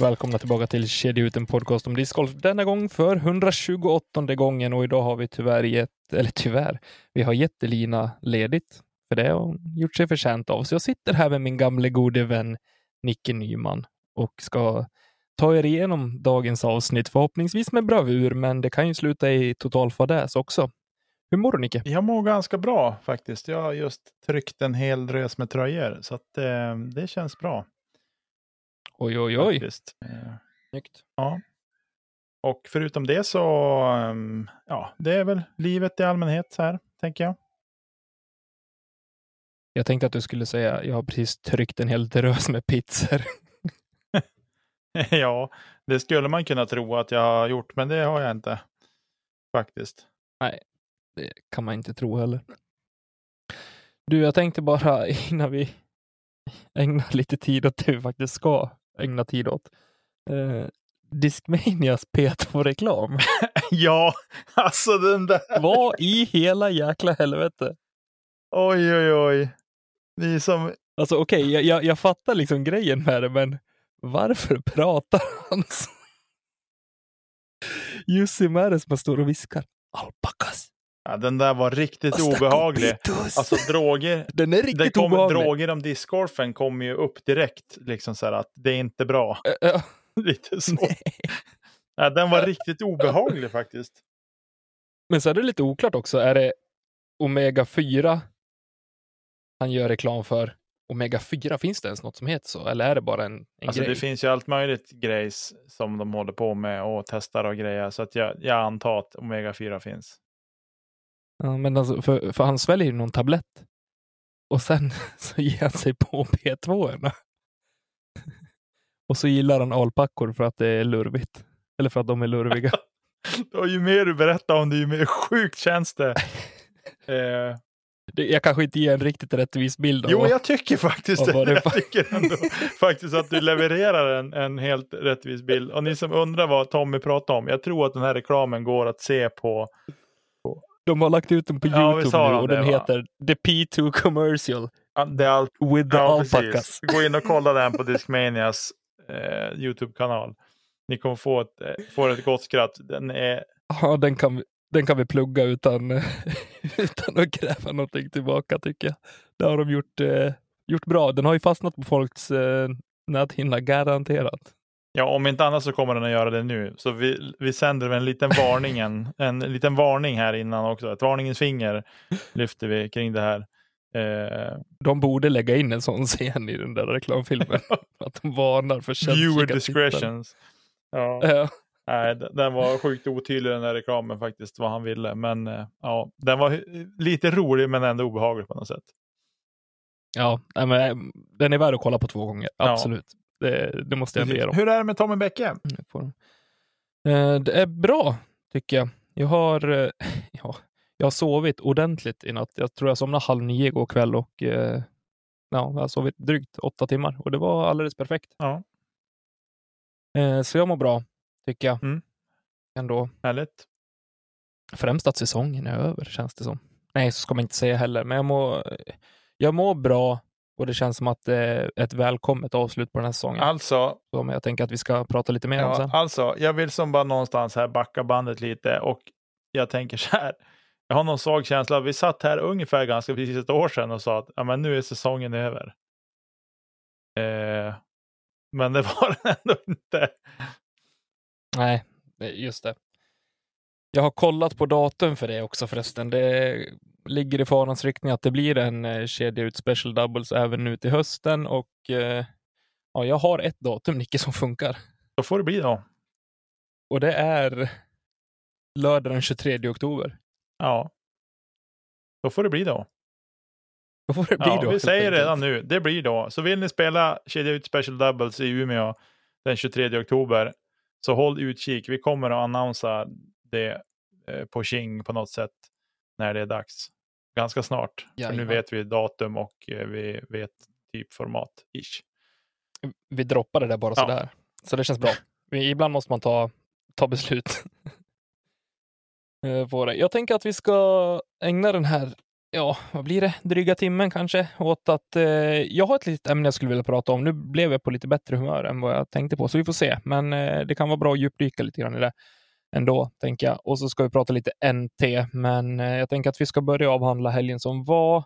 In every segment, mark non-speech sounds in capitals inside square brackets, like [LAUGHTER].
Välkomna tillbaka till Kedja ut en podcast om discgolf. Denna gång för 128 gången och idag har vi tyvärr gett, eller tyvärr, vi har gett Elina ledigt för det har hon gjort sig förtjänt av. Så jag sitter här med min gamle gode vän Nicke Nyman och ska ta er igenom dagens avsnitt, förhoppningsvis med bravur, men det kan ju sluta i total fadäs också. Hur mår du Nicke? Jag mår ganska bra faktiskt. Jag har just tryckt en hel drös med tröjor så att eh, det känns bra. Oj, oj, oj. Faktiskt. Eh, Snyggt. Ja. Och förutom det så, um, ja, det är väl livet i allmänhet här, tänker jag. Jag tänkte att du skulle säga, jag har precis tryckt en hel drös med pizzor. [LAUGHS] ja, det skulle man kunna tro att jag har gjort, men det har jag inte. Faktiskt. Det kan man inte tro heller. Du, jag tänkte bara [LAUGHS] innan vi ägnar lite tid åt det vi faktiskt ska ägna tid åt. Eh, Discmanias P2-reklam. [LAUGHS] ja, alltså den där. Vad i hela jäkla helvete? Oj, oj, oj. Ni som... Alltså okej, jag, jag, jag fattar liksom grejen med det, men varför pratar han så? Jussi Märesma står och viskar alpakas. Ja, den där var riktigt Hasta obehaglig. copitos. Alltså droger, [LAUGHS] Den är riktigt kom, obehaglig. droger om discgolfen kommer ju upp direkt. Liksom så här att det är inte bra. [LAUGHS] Lite så. nej. Ja, den var riktigt obehaglig faktiskt. Men så är det lite oklart också. Är det Omega 4 han gör reklam för? Omega 4, finns det ens något som heter så? Eller är det bara en, en Alltså grej? det finns ju allt möjligt grejs som de håller på med och testar och grejer. Så att jag, jag antar att Omega 4 finns. Ja, men alltså, för, för han sväljer ju någon tablett. Och sen [LAUGHS] så ger han sig på P2. [LAUGHS] och så gillar han alpackor för att det är lurvigt. Eller för att de är lurviga. [LAUGHS] Och ju mer du berättar om det, ju mer sjukt känns det. eh, Det- Jag kanske inte ger en riktigt rättvis bild av jo, jag tycker faktiskt det. det Jag tycker ändå faktiskt att du levererar en, en helt rättvis bild. Och ni som undrar vad Tommy pratar om, jag tror att den här reklamen går att se på De har lagt ut den på Ja, Youtube nu och det, den va? heter The P2 Commercial Ja, Det är allt, with the ja, alpacas. precis. Gå in och kolla den på Discmanias eh, YouTube-kanal. Ni kommer få ett, eh, få ett gott skratt. Den är, Ja, den kan, vi- den kan vi plugga utan, [LAUGHS] utan att kräva någonting tillbaka tycker jag. Det har de gjort, eh, gjort bra. Den har ju fastnat på folks eh, näthinna, garanterat. Ja, om inte annat så kommer den att göra det nu. Så vi, vi sänder en liten varning, en, [LAUGHS] en liten varning här innan också. Ett varningens finger lyfter vi kring det här. Eh, De borde lägga in en sån scen i den där reklamfilmen. [LAUGHS] att de varnar för viewer känsliga discretions. Ja. Ja. Nej, den var sjukt otydlig den där reklamen faktiskt, vad han ville. Men eh, ja, den var lite rolig men ändå obehaglig på något sätt. Ja, men, eh, den är värd att kolla på två gånger. Absolut. Det, det måste jag ändå ge dem. Hur är det med Tommy Bäcke? Mm. Eh, Det är bra, tycker jag. Jag har, eh, [LAUGHS] ja, jag har sovit ordentligt i natt. Jag tror jag somnade halv nio igår kväll och eh, ja, jag har sovit drygt åtta timmar och det var alldeles perfekt. Ja, Så jag mår bra, tycker jag. Mm. Ändå. härligt. Främst att säsongen är över, känns det som. Nej, så ska man inte säga heller, men jag mår, jag mår bra och det känns som att det är ett välkommet avslut på den här säsongen. Alltså, Som jag tänker att vi ska prata lite mer om ja, sen. alltså, jag vill som bara någonstans här backa bandet lite och jag tänker så här. Jag har någon svag känsla. Vi satt här ungefär ganska precis ett år sedan och sa att ja, men nu är säsongen över. Eh, men det [LAUGHS] var den ändå inte. Nej, just det. Jag har kollat på datum för det också förresten. Det ligger i farans riktning att det blir en eh, kedja ut special doubles även nu till hösten och eh, ja, jag har ett datum, Nicke, som funkar. Då får det bli då. Och det är lördag den 23 oktober. Ja. Då får det bli då. Då får det bli Ja, då. vi säger enkelt. redan nu, det blir då. Så vill ni spela kedja ut special doubles i Umeå den 23 oktober, så håll utkik. Vi kommer att annonsa det eh, på King på något sätt när det är dags. Ganska snart. För nu vet vi datum och eh, vi vet typ format. Ish. Vi droppar det där bara Ja. sådär. Så det känns bra. [LAUGHS] Ibland måste man ta, ta beslut. [LAUGHS] Eh, på det. Jag tänker att vi ska ägna den här, ja, vad blir det, dryga timmen kanske, åt att eh, jag har ett litet ämne jag skulle vilja prata om. Nu blev jag på lite bättre humör än vad jag tänkte på, så vi får se. Men eh, det kan vara bra att djupdyka lite grann i det ändå, tänker jag. Och så ska vi prata lite NT, men eh, jag tänker att vi ska börja avhandla helgen som var.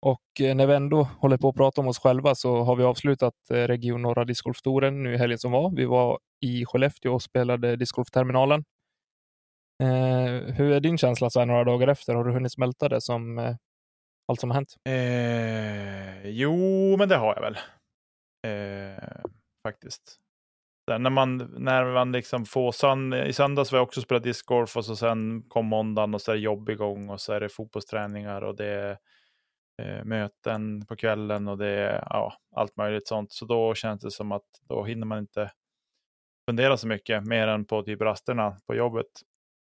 Och eh, när vi ändå håller på att prata om oss själva så har vi avslutat eh, Region Norra discgolftouren nu i helgen som var. Vi var i Skellefteå och spelade discgolfterminalen. Eh, hur är din känsla så här några dagar efter? Har du hunnit smälta det som eh, allt som har hänt? Eh, jo, men det har jag väl. Eh, faktiskt. Där, när man, när man liksom får sönd I söndags var jag också spelat discgolf och så sen kom måndagen och så är det jobb igång och så är det fotbollsträningar och det är eh, möten på kvällen och det är ja, allt möjligt sånt. Så då känns det som att då hinner man inte fundera så mycket mer än på typ rasterna på jobbet.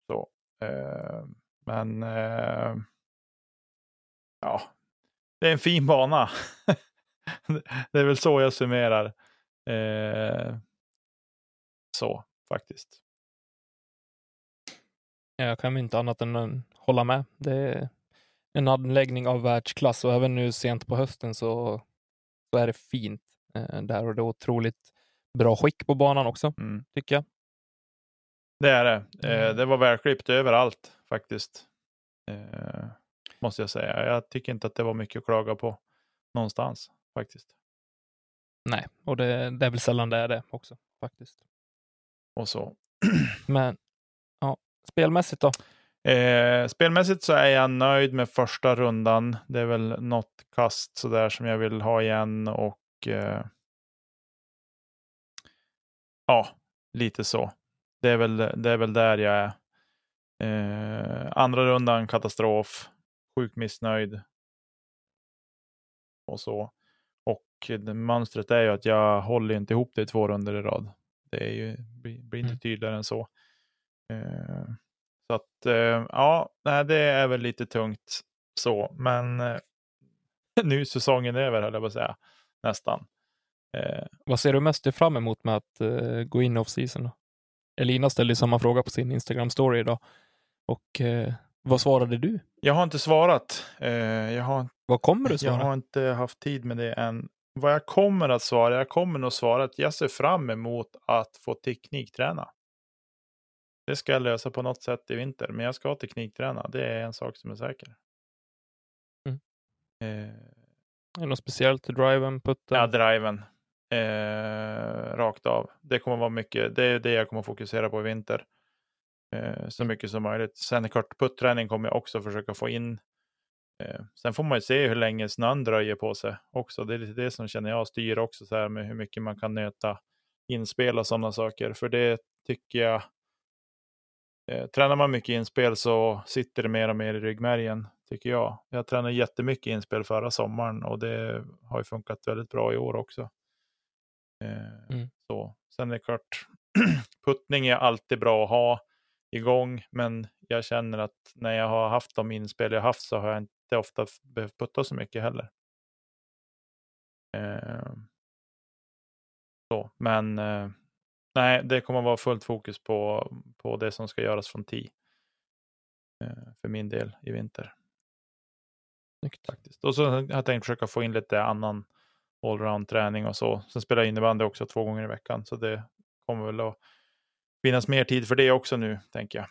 Så, eh, men eh, ja, det är en fin bana. [LAUGHS] det är väl så jag summerar. Eh, så faktiskt. Jag kan inte annat än hålla med. Det är en anläggning av världsklass och även nu sent på hösten så, så är det fint eh, där och det är otroligt bra skick på banan också, Mm. tycker jag. Det är det. Eh, Mm. det var välklippt överallt faktiskt. Eh, måste jag säga. Jag tycker inte att det var mycket att klaga på någonstans faktiskt. Nej, och det, det är väl sällan det är det också faktiskt. Och så. Men ja, spelmässigt då? Eh, spelmässigt så är jag nöjd med första rundan. Det är väl något kast sådär som jag vill ha igen och eh, ja, lite så. Det är väl, det är väl där jag är. Eh, andra rundan katastrof, sjukt missnöjd. Och så. Och det, mönstret är ju att jag håller inte ihop det i två runder i rad. Det är ju, blir, inte Mm. tydligare än så. Eh, så att eh, ja, det är väl lite tungt så, men eh, [LAUGHS] nu är säsongen över höll jag på att säga. Nästan. Vad ser du mest fram emot med att gå in off-season? Elina ställde samma fråga på sin Instagram-story idag. Och vad svarade du? jag har inte svarat. Jag, har, Vad kommer du [LAUGHS] jag svara? har inte haft tid med det än. Vad jag kommer att svara, jag kommer nog svara att jag ser fram emot att få teknikträna. Det ska jag lösa på något sätt i vinter, men jag ska teknikträna. Det är en sak som är säker. Mm. Eh, Är det något speciellt? Driven, putten? Ja, driven. Eh, rakt av. Det kommer vara mycket. Det är det jag kommer fokusera på i vinter. Eh, så mycket som möjligt. Sen klart, putträning kommer jag också försöka få in. Eh, sen får man ju se hur länge snön dröjer på sig också. Det är lite det som känner jag styr också så här med hur mycket man kan nöta inspel och sådana saker. För det tycker jag. Eh, tränar man mycket inspel så sitter det mer och mer i ryggmärgen tycker jag. Jag tränade jättemycket inspel förra sommaren och det har ju funkat väldigt bra i år också. Eh, Mm. så. Sen är det klart, [CLEARS THROAT] puttning är alltid bra att ha igång, men jag känner att när jag har haft de inspel jag haft så har jag inte ofta f- behövt putta så mycket heller. Eh, så, men eh, nej, det kommer vara fullt fokus på, på det som ska göras från 10 eh, för min del i vinter Snyggt. faktiskt. Och så har jag tänkt försöka få in lite annan allround träning och så. Sen spelar jag innebandy också två gånger i veckan, så det kommer väl att finnas mer tid för det också nu, tänker jag.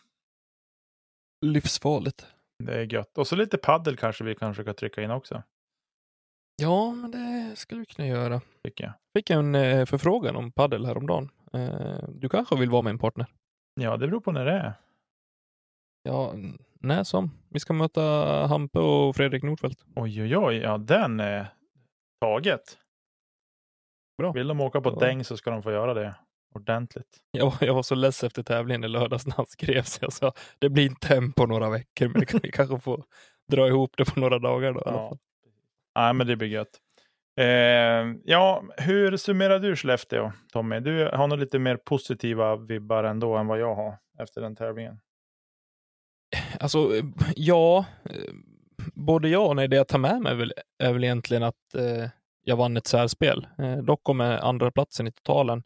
Livsfarligt. Det är gött. Och så lite paddel kanske vi kan försöka trycka in också, Ja, men det skulle vi kunna göra. tycker jag. Fick en eh, förfrågan om paddel häromdagen. Eh, du kanske vill vara med en partner? Ja, det beror på när det är. Ja, när som. Vi ska möta Hampe och Fredrik Nordfeldt. Oj, oj, oj. Ja, den är taget. Bra. Vill de åka på Ja. däng så ska de få göra det ordentligt. Jag, jag var så less efter tävlingen i lördags när han skrev så jag sa det blir inte hem på några veckor men kan, vi [LAUGHS] kanske får dra ihop det på några dagar då. Ja. Nej, men det blir gött. Eh, ja, hur summerar du Skellefteå, Tommy? Du har nog lite mer positiva vibbar ändå än vad jag har efter den tävlingen. Alltså, ja. Både ja och nej. Det jag tar med mig är väl, är väl egentligen att eh, jag vann ett särspel. Eh, dock kom jag andra platsen i totalen.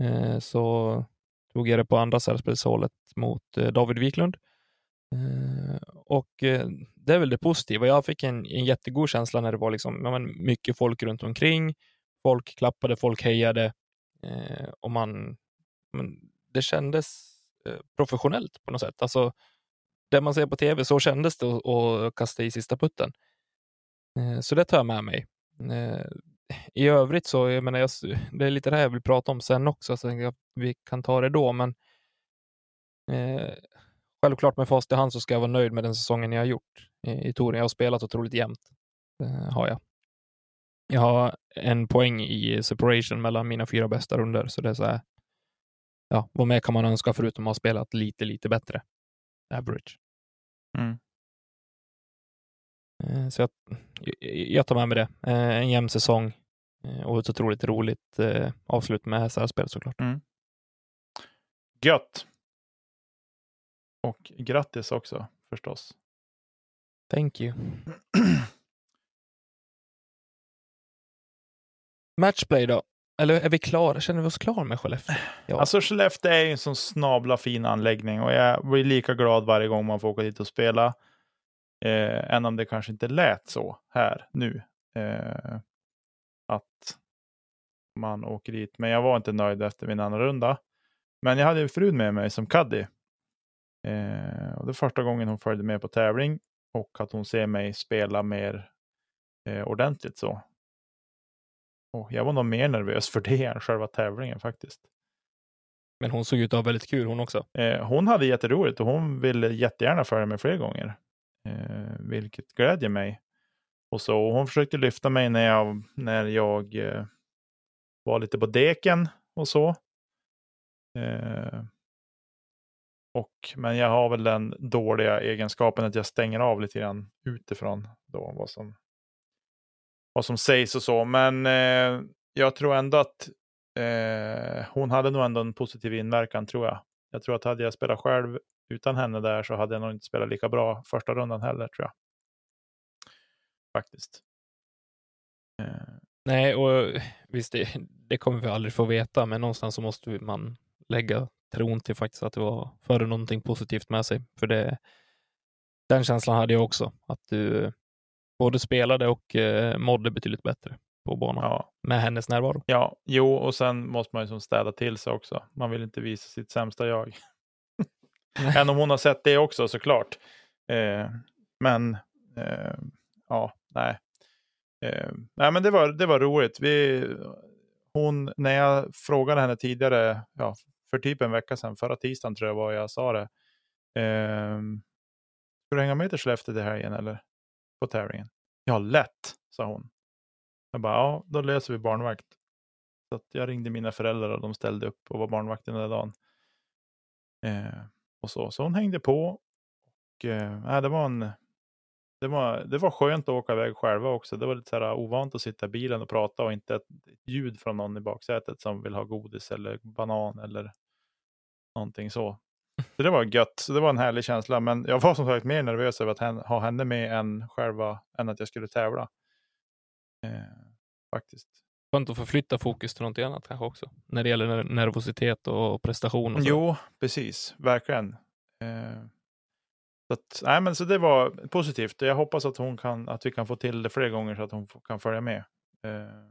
Eh, så tog jag det på andra särspelshålet mot eh, David Wiklund. Eh, och det är väl det positiva. Jag fick en, en jättegod känsla när det var liksom, ja, men mycket folk runt omkring. Folk klappade, folk hejade. Och man, men det kändes professionellt på något sätt. Alltså, det man ser på tv, så kändes det att- kasta i sista putten. Så det tar jag med mig. I övrigt så, jag menar, jag, det är lite det här jag vill prata om sen också, så jag, vi kan ta det då, men eh, självklart med fast i hand så ska jag vara nöjd med den säsongen jag har gjort i, i touren. Jag har spelat otroligt jämnt, eh, har jag. Jag har en poäng i separation mellan mina fyra bästa runder, så det är så här, ja, vad mer kan man önska förutom att ha spelat lite, lite bättre average. Mm. Eh, Så jag, jag tar med mig det. Eh, En jämn säsong och ett otroligt roligt eh, avslut med SR-spel såklart. Gött! Och grattis också förstås. Thank you. [CLEARS THROAT] Matchplay då? Eller är vi klara? Känner vi oss klara med Skellefteå? [SIGHS] Ja. Alltså Skellefteå är ju en sån snabla fin anläggning och jag blir lika glad varje gång man får åka dit och spela. Eh, än om det kanske inte lät så här nu. Eh, att man åker dit. Men jag var inte nöjd efter min andra runda. Men jag hade ju frun med mig som caddy. Eh, och det är första gången hon följde med på tävling och att hon ser mig spela mer eh, ordentligt så. Och jag var nog mer nervös för det än själva tävlingen faktiskt. Men hon såg ut att ha väldigt kul hon också. Eh, hon hade jätteroligt och hon ville jättegärna följa med fler gånger. Eh, vilket glädjer mig. Och så och hon försökte lyfta mig när jag, när jag eh, var lite på deken och så. Eh, och, men jag har väl den dåliga egenskapen att jag stänger av lite grann utifrån då vad som, vad som sägs och så. Men eh, jag tror ändå att eh, hon hade nog ändå en positiv inverkan tror jag. Jag tror att hade jag spelat själv utan henne där så hade jag nog inte spelat lika bra första rundan heller tror jag. Faktiskt. Eh, Nej, och [LAUGHS] visst, det, det kommer vi aldrig få veta, men någonstans så måste man lägga tron till faktiskt att det var före någonting positivt med sig. För det, den känslan hade jag också, att du både spelade och eh, mådde betydligt bättre på banan ja, med hennes närvaro. ja, jo, och sen måste man ju som städa till sig också. Man vill inte visa sitt sämsta jag. [LAUGHS] Än om hon har sett det också såklart. Eh, men eh, ja, nej. Eh, nej, men det var, det var roligt. Vi, hon, när jag frågade henne tidigare, ja, för typ en vecka sedan, förra tisdagen tror jag var jag sa det. Eh, ska du hänga med till Skellefteå till helgen eller? På tävlingen? Ja, lätt, sa hon. Jag bara, ja, då löser vi barnvakt. Så att jag ringde mina föräldrar och de ställde upp och var barnvakt den där dagen. Eh, och så. så hon hängde på. Och, eh, det, var en, det, var, det var skönt att åka iväg själva också. Det var lite så här ovant att sitta i bilen och prata och inte ett ljud från någon i baksätet som vill ha godis eller banan eller någonting så. [LAUGHS] Så det var gött. Så det var en härlig känsla. Men jag var som sagt mer nervös över att ha henne med än själva, än att jag skulle tävla. Eh, faktiskt. Skönt att förflytta fokus till någonting annat kanske också, när det gäller ner- nervositet och prestation. Och så. Jo, precis. Verkligen. Eh, så, att, nej, men så det var positivt. Jag hoppas att, hon kan, att vi kan få till det fler gånger så att hon kan följa med. Eh,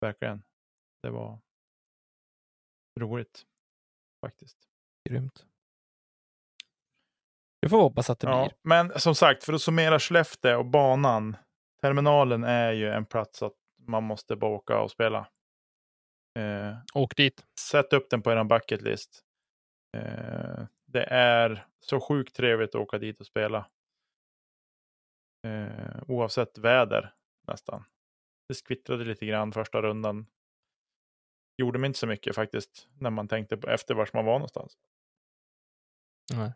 verkligen. Det var roligt faktiskt. Grymt. Vi får hoppas att det Ja, blir. men som sagt, för att summera Skellefteå och banan. Terminalen är ju en plats att man måste bara åka och spela. Eh, Åk dit. sätt upp den på er bucket list. Eh, Det är så sjukt trevligt att åka dit och spela. Eh, oavsett väder nästan. Det skvittrade lite grann första rundan. Gjorde mig inte så mycket faktiskt när man tänkte på efter vart man var någonstans. Nej.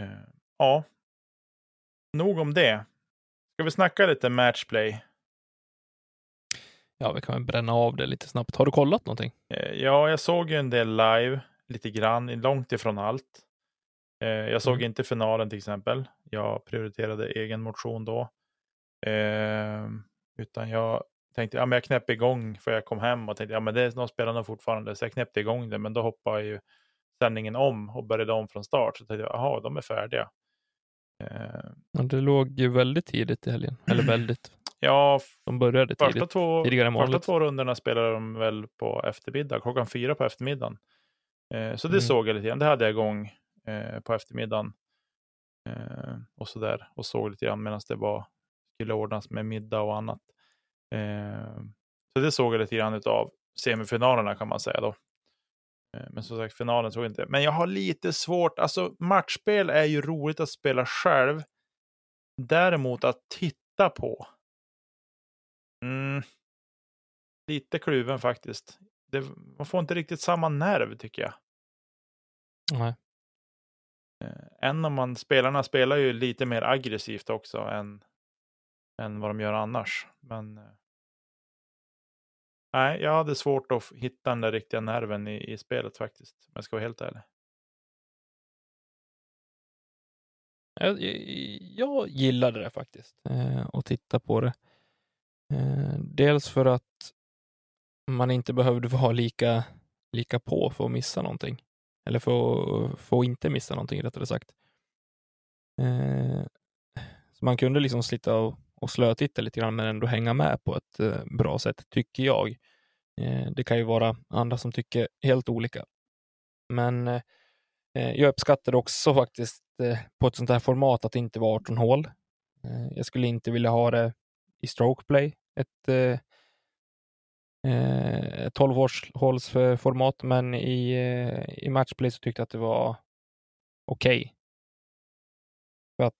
Eh, ja. Nog om det. Ska vi snacka lite matchplay? Ja, vi kan väl bränna av det lite snabbt. Har du kollat någonting? Eh, ja, jag såg ju en del live, lite grann, långt ifrån allt. Eh, jag såg Mm. inte finalen till exempel. Jag prioriterade egen motion då. Eh, utan jag tänkte, ja men jag knäpper igång för jag kom hem och tänkte, ja men det, de spelar nog fortfarande. Så jag knäppte igång det, men då hoppade ju sändningen om och började om från start. Så tänkte jag, jaha, de är färdiga. Eh, Ja, det låg ju väldigt tidigt i helgen. Eller väldigt. [CLEARS THROAT] ja, De började första tidigt. två, tidigare än första två rundorna spelade de väl på eftermiddag, klockan fyra på eftermiddagen. Eh, så det Mm. såg jag lite grann. Det hade jag igång eh, på eftermiddagen. Eh, och så där. Och såg lite grann medan det var, skulle ordnas med middag och annat. Så det såg jag lite grann av semifinalerna kan man säga då. Men som sagt, finalen såg jag inte. Men jag har lite svårt, alltså matchspel är ju roligt att spela själv. Däremot att titta på. Mm, lite kluven faktiskt. Det, man får inte riktigt samma nerv tycker jag. Nej. Eh, än om man, spelarna spelar ju lite mer aggressivt också än, än vad de gör annars. Men eh, nej, jag hade svårt att hitta den där riktiga nerven i, i spelet faktiskt. Om jag ska vara helt ärlig. Jag, jag gillade det faktiskt, eh, att titta på det. Eh, dels för att man inte behövde vara lika, lika på för att missa någonting. Eller för, för att inte missa någonting, rättare sagt. Eh, så man kunde liksom slita och, och slötitta lite grann, men ändå hänga med på ett eh, bra sätt, tycker jag. Eh, det kan ju vara andra som tycker helt olika. Men eh, eh Jag uppskattar också faktiskt eh, på ett sånt här format att det inte var 18 hål. Eh, Jag skulle inte vilja ha det i strokeplay, ett, eh, eh, eh, ett 12 håls, håls eh, format, men i, eh, i matchplay så tyckte jag att det var okej. För att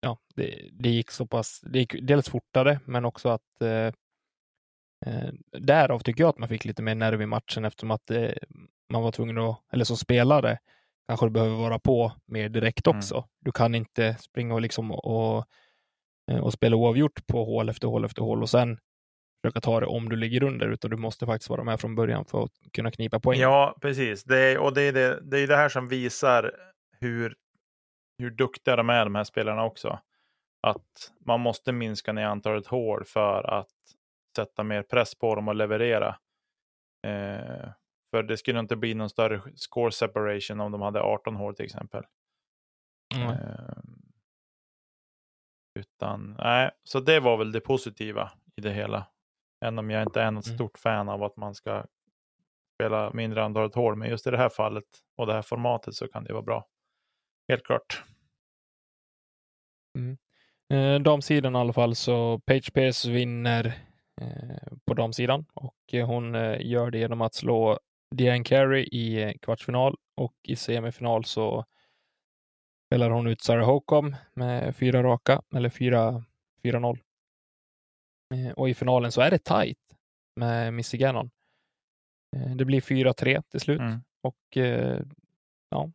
ja, det, det gick så pass, det gick dels fortare, men också att eh, eh, därav tycker jag att man fick lite mer nerv i matchen eftersom att eh, man var tvungen att, eller som spelare, kanske du behöver vara på mer direkt Mm. också. Du kan inte springa och, liksom och, och spela oavgjort på hål efter hål efter hål och sen försöka ta det om du ligger under, utan du måste faktiskt vara med från början för att kunna knipa poäng. Ja, precis. Det är, och det är det, det är det här som visar hur, hur duktiga de är, de här spelarna också. Att man måste minska ner antalet hål för att sätta mer press på dem och leverera. Eh, för det skulle inte bli någon större score separation om de hade 18 hål till exempel. Mm. Eh, utan, nej, så det var väl det positiva i det hela. Än om jag inte är något Mm. stort fan av att man ska spela mindre antalet hål. Men just i det här fallet och det här formatet så kan det vara bra. Helt klart. Eh, damsidan i alla fall, så Page Pierce vinner eh, på damsidan och eh, hon gör det genom att slå Diane Carey i eh, kvartsfinal och i semifinal så spelar hon ut Sarah Hocum med fyra raka, eller fyra 4-0. Eh, och i finalen så är det tight med Missy Gannon. Eh, det blir 4-3 till slut Mm. och eh, ja.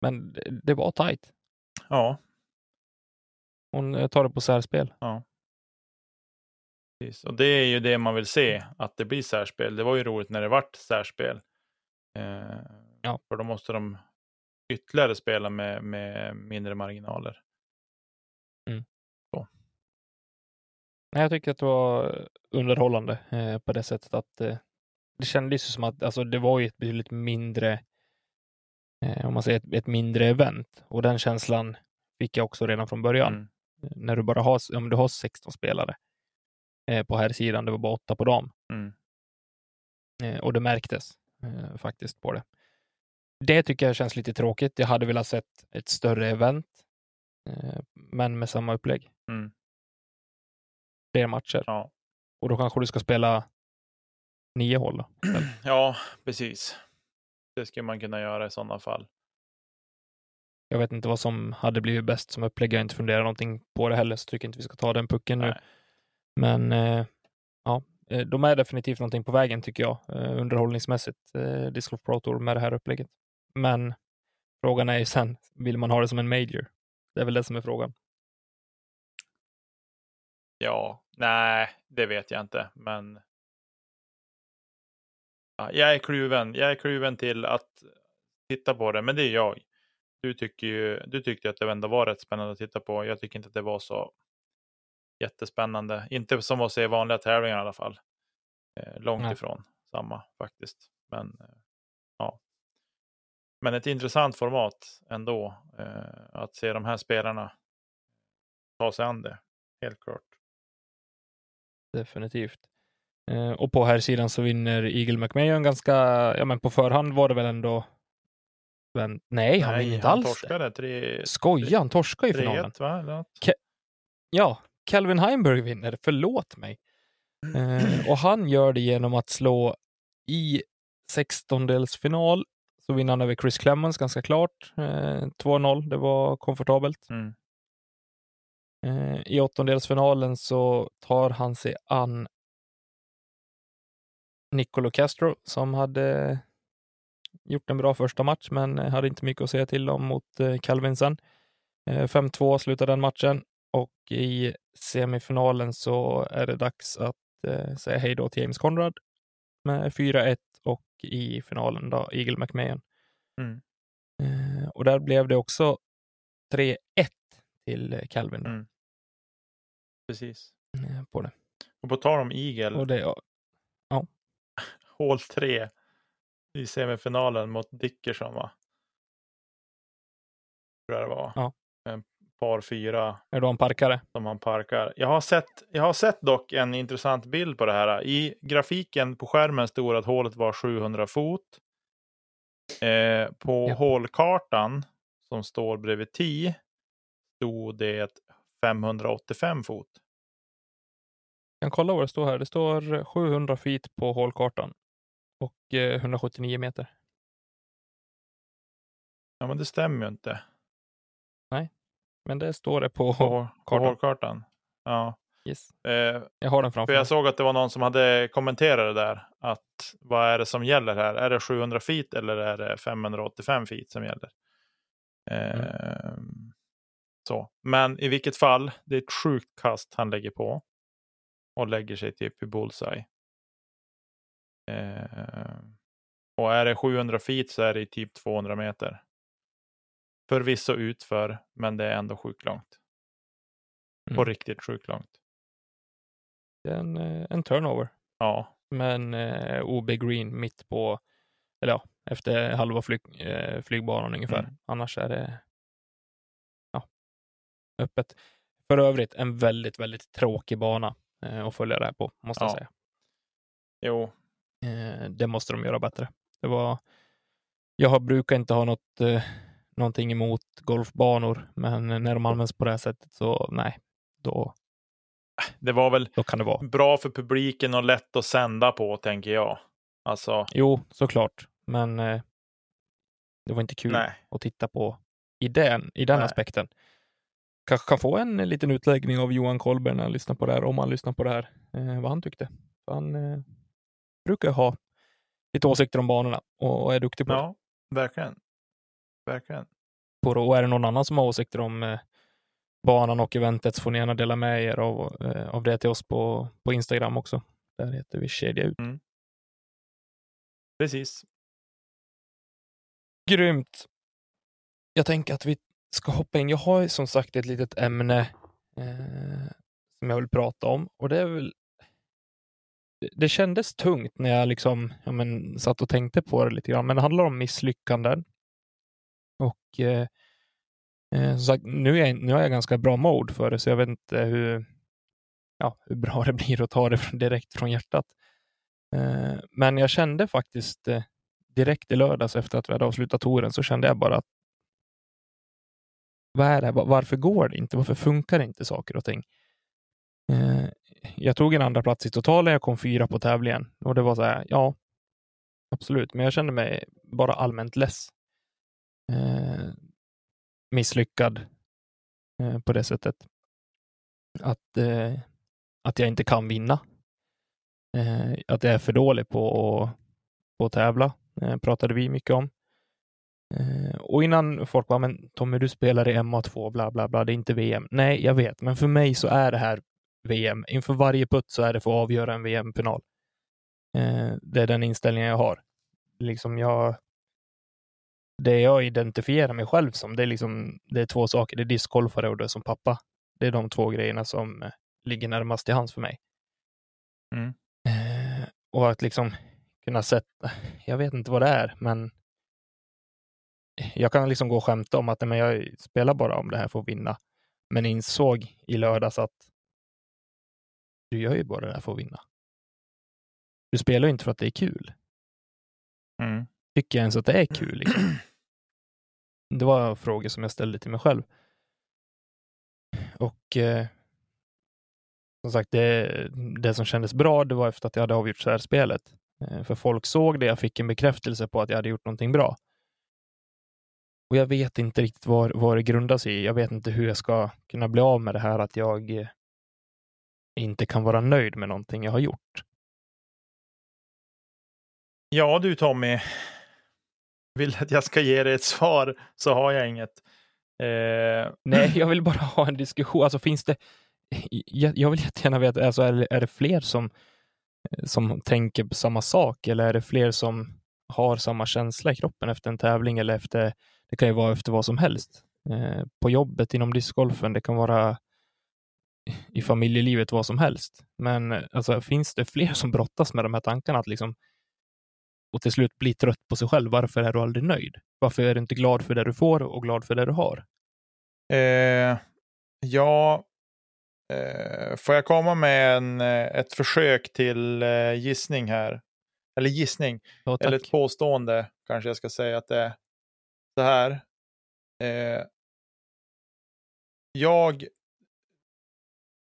Men det, var tight. Ja, Hon tar det på särspel. precis. Och det är ju det man vill se, att det blir särspel. Det var ju roligt när det vart särspel. Eh, Ja. För då måste de ytterligare spela med, med mindre marginaler. Nej, jag tycker att det var underhållande eh, på det sättet att eh, det kändes som att alltså, det var ju ett betydligt mindre, eh, om man säger ett, ett mindre event och den känslan fick jag också redan från början. Mm. När du bara har, om du har 16 spelare eh, på här sidan, det var bara åtta på dem Mm. eh, och det märktes eh, faktiskt på det. Det tycker jag känns lite tråkigt. Jag hade velat sett ett större event, eh, men med samma upplägg. Mm. Fler matcher. Ja. Och då kanske du ska spela nio hål då? [CLEARS THROAT] ja, precis. Det skulle man kunna göra i sådana fall. Jag vet inte vad som hade blivit bäst som upplägg. Jag har inte funderat någonting på det heller, så tycker inte vi ska ta den pucken nu. Nej. Men eh, ja, eh, de är definitivt någonting på vägen tycker jag, eh, underhållningsmässigt, eh, Disc Golf Pro Tour med det här upplägget. Men frågan är ju sen, vill man ha det som en major? Det är väl det som är frågan. Ja, nej, det vet jag inte, men. Ja, jag är kluven. Jag är kluven till att titta på det, men det är jag. Du tycker ju. Du tyckte att det ändå var rätt spännande att titta på. Jag tycker inte att det var så jättespännande. Inte som att se vanliga tävlingar i alla fall. Eh, långt Nej. ifrån samma faktiskt. Men eh, ja. Men ett intressant format ändå. Eh, att se de här spelarna ta sig an det. Helt klart. Definitivt. Eh, och på här sidan så vinner Eagle McMahon ganska, ja men på förhand var det väl ändå, men, nej han vinner inte han alls det. torskade. Tre, Skoja, han torskar i finalen. 3-1 va? Eller något? Ja, Calvin Heimberg vinner, förlåt mig. Eh, och han gör det genom att slå i 16-delsfinal så vinner han över Chris Clemens ganska klart. Eh, 2-0, det var komfortabelt. Mm. Eh, I åttondelsfinalen så tar han sig an Nicolo Castro som hade gjort en bra första match men hade inte mycket att säga till om mot eh, Calvin sen. Eh, 5-2 slutade den matchen och i semifinalen så är det dags att säga hej då till James Conrad med 4-1 och i finalen då Eagle McMahon. Mm. Och där blev det också 3-1 till Calvin Mm. Precis. eh, på det. Och på tal om Eagle, Och det ja, [LAUGHS] hål 3 i semifinalen mot Dickerson va? Tror jag det var. Ja. En par fyra är då en parkare. som han parkar. Jag har, sett, jag har sett dock en intressant bild på det här. I grafiken på skärmen stod att hålet var 700 fot. Eh, på Ja. hålkartan som står bredvid 10 stod det 585 fot. Jag kan kolla vad det står här. Det står 700 feet på hålkartan och eh, 179 meter. Ja, men det stämmer ju inte. Men det står det på, På, kartan. hålkartan. Ja. yes. Eh, Jag har den framför För mig. jag såg att det var någon som hade kommenterat det där. Att vad är det som gäller här? Är det 700 feet eller är det 585 feet som gäller? Ehm, så. Men i vilket fall, det är ett sjukt kast han lägger på. Och lägger sig typ i bullseye. Ehm, och är det 700 feet så är det typ 200 meter. Förvisso utför, men det är ändå sjukt långt. På Mm. riktigt sjukt långt. Det är en, eh, en turnover. Ja, Men eh, OB Green mitt på, eller ja, efter halva flyg, eh, flygbanan ungefär. Mm. Annars är det öppet. För övrigt en väldigt, väldigt tråkig bana eh, att följa det här på, måste jag Ja. säga. jo, Eh, det måste de göra bättre. Det var, jag har, brukar inte ha något, eh, någonting emot golfbanor, men när de används på det här sättet så nej, då, det var väl det vara. bra för publiken och lätt att sända på, tänker jag. Alltså, Jo, såklart, men eh, det var inte kul nej. att titta på i den, i den Nej. aspekten. Kanske kan få en liten utläggning av Johan Kolber när han lyssnar på det här, om han lyssnar på det här, eh, vad han tyckte. Han eh, brukar ha lite åsikter om banorna och är duktig på det. Ja, verkligen. Verkligen. på det. Och är det någon annan som har åsikter om eh, banan och eventet så får ni gärna dela med er av, eh, av det till oss på, på Instagram också. Där heter vi Kedja ut. Precis. Grymt! Jag tänker att vi ska hoppa in. Jag har som sagt ett litet ämne eh, som jag vill prata om och det är väl det- kändes tungt när jag liksom, ja, men, satt och tänkte på det lite grann, men det handlar om misslyckanden. Och eh, eh som sagt, nu är, jag, nu är jag ganska bra mode för det, så jag vet inte hur, ja, hur bra det blir att ta det från- direkt från hjärtat. Eh, men jag kände faktiskt eh, direkt i lördags efter att vi hade avslutat touren så kände jag bara att vad är det? Varför går det inte? Varför funkar det inte saker och ting? Eh, jag tog en andra plats i totalen. Jag kom fyra på tävlingen och det var så här. Ja, absolut. Men jag kände mig bara allmänt less. Eh, misslyckad eh, på det sättet. Att, eh, att jag inte kan vinna. Eh, att jag är för dålig på att, på att tävla, eh, pratade vi mycket om. Eh, och innan folk bara, men Tommy, du spelar i MA2, bla bla bla, det är inte VM. Nej, jag vet, men för mig så är det här VM. Inför varje putt så är det för att avgöra en VM-final. Eh, det är den inställningen jag har. Liksom jag, det jag identifierar mig själv som, det är, liksom, det är två saker. Det är discgolfare och det är som pappa. Det är de två grejerna som eh, ligger närmast till hands för mig. Mm. Och att liksom kunna sätta, jag vet inte vad det är, men jag kan liksom gå och skämta om att men jag spelar bara om det här för att vinna. Men insåg i lördags att du gör ju bara det här för att vinna. Du spelar ju inte för att det är kul. Mm. Tycker jag ens att det är kul? Liksom? [CLEARS THROAT] Det var frågor som jag ställde till mig själv. Och eh, som sagt, det, det som kändes bra, det var efter att jag hade avgjort så här spelet. Eh, för folk såg det, jag fick en bekräftelse på att jag hade gjort någonting bra. Och jag vet inte riktigt vad, vad det grundar sig i. Jag vet inte hur jag ska kunna bli av med det här att jag eh, inte kan vara nöjd med någonting jag har gjort. Ja du Tommy, vill att jag ska ge dig ett svar så har jag inget. Eh... Nej, [LAUGHS] jag vill bara ha en diskussion. Alltså finns det... Jag, jag vill jättegärna veta, alltså, är, är det fler som, som tänker på samma sak eller är det fler som har samma känsla i kroppen efter en tävling eller efter, det kan ju vara efter vad som helst. Eh, på jobbet inom discgolfen, det kan vara i familjelivet, vad som helst. Men alltså, finns det fler som brottas med de här tankarna att liksom och till slut bli trött på sig själv. Varför är du aldrig nöjd? Varför är du inte glad för det du får och glad för det du har? Eh, ja, eh, får jag komma med en, eh, ett försök till eh, gissning här? Eller gissning, ja, eller ett påstående kanske jag ska säga att det är så här. Eh, jag,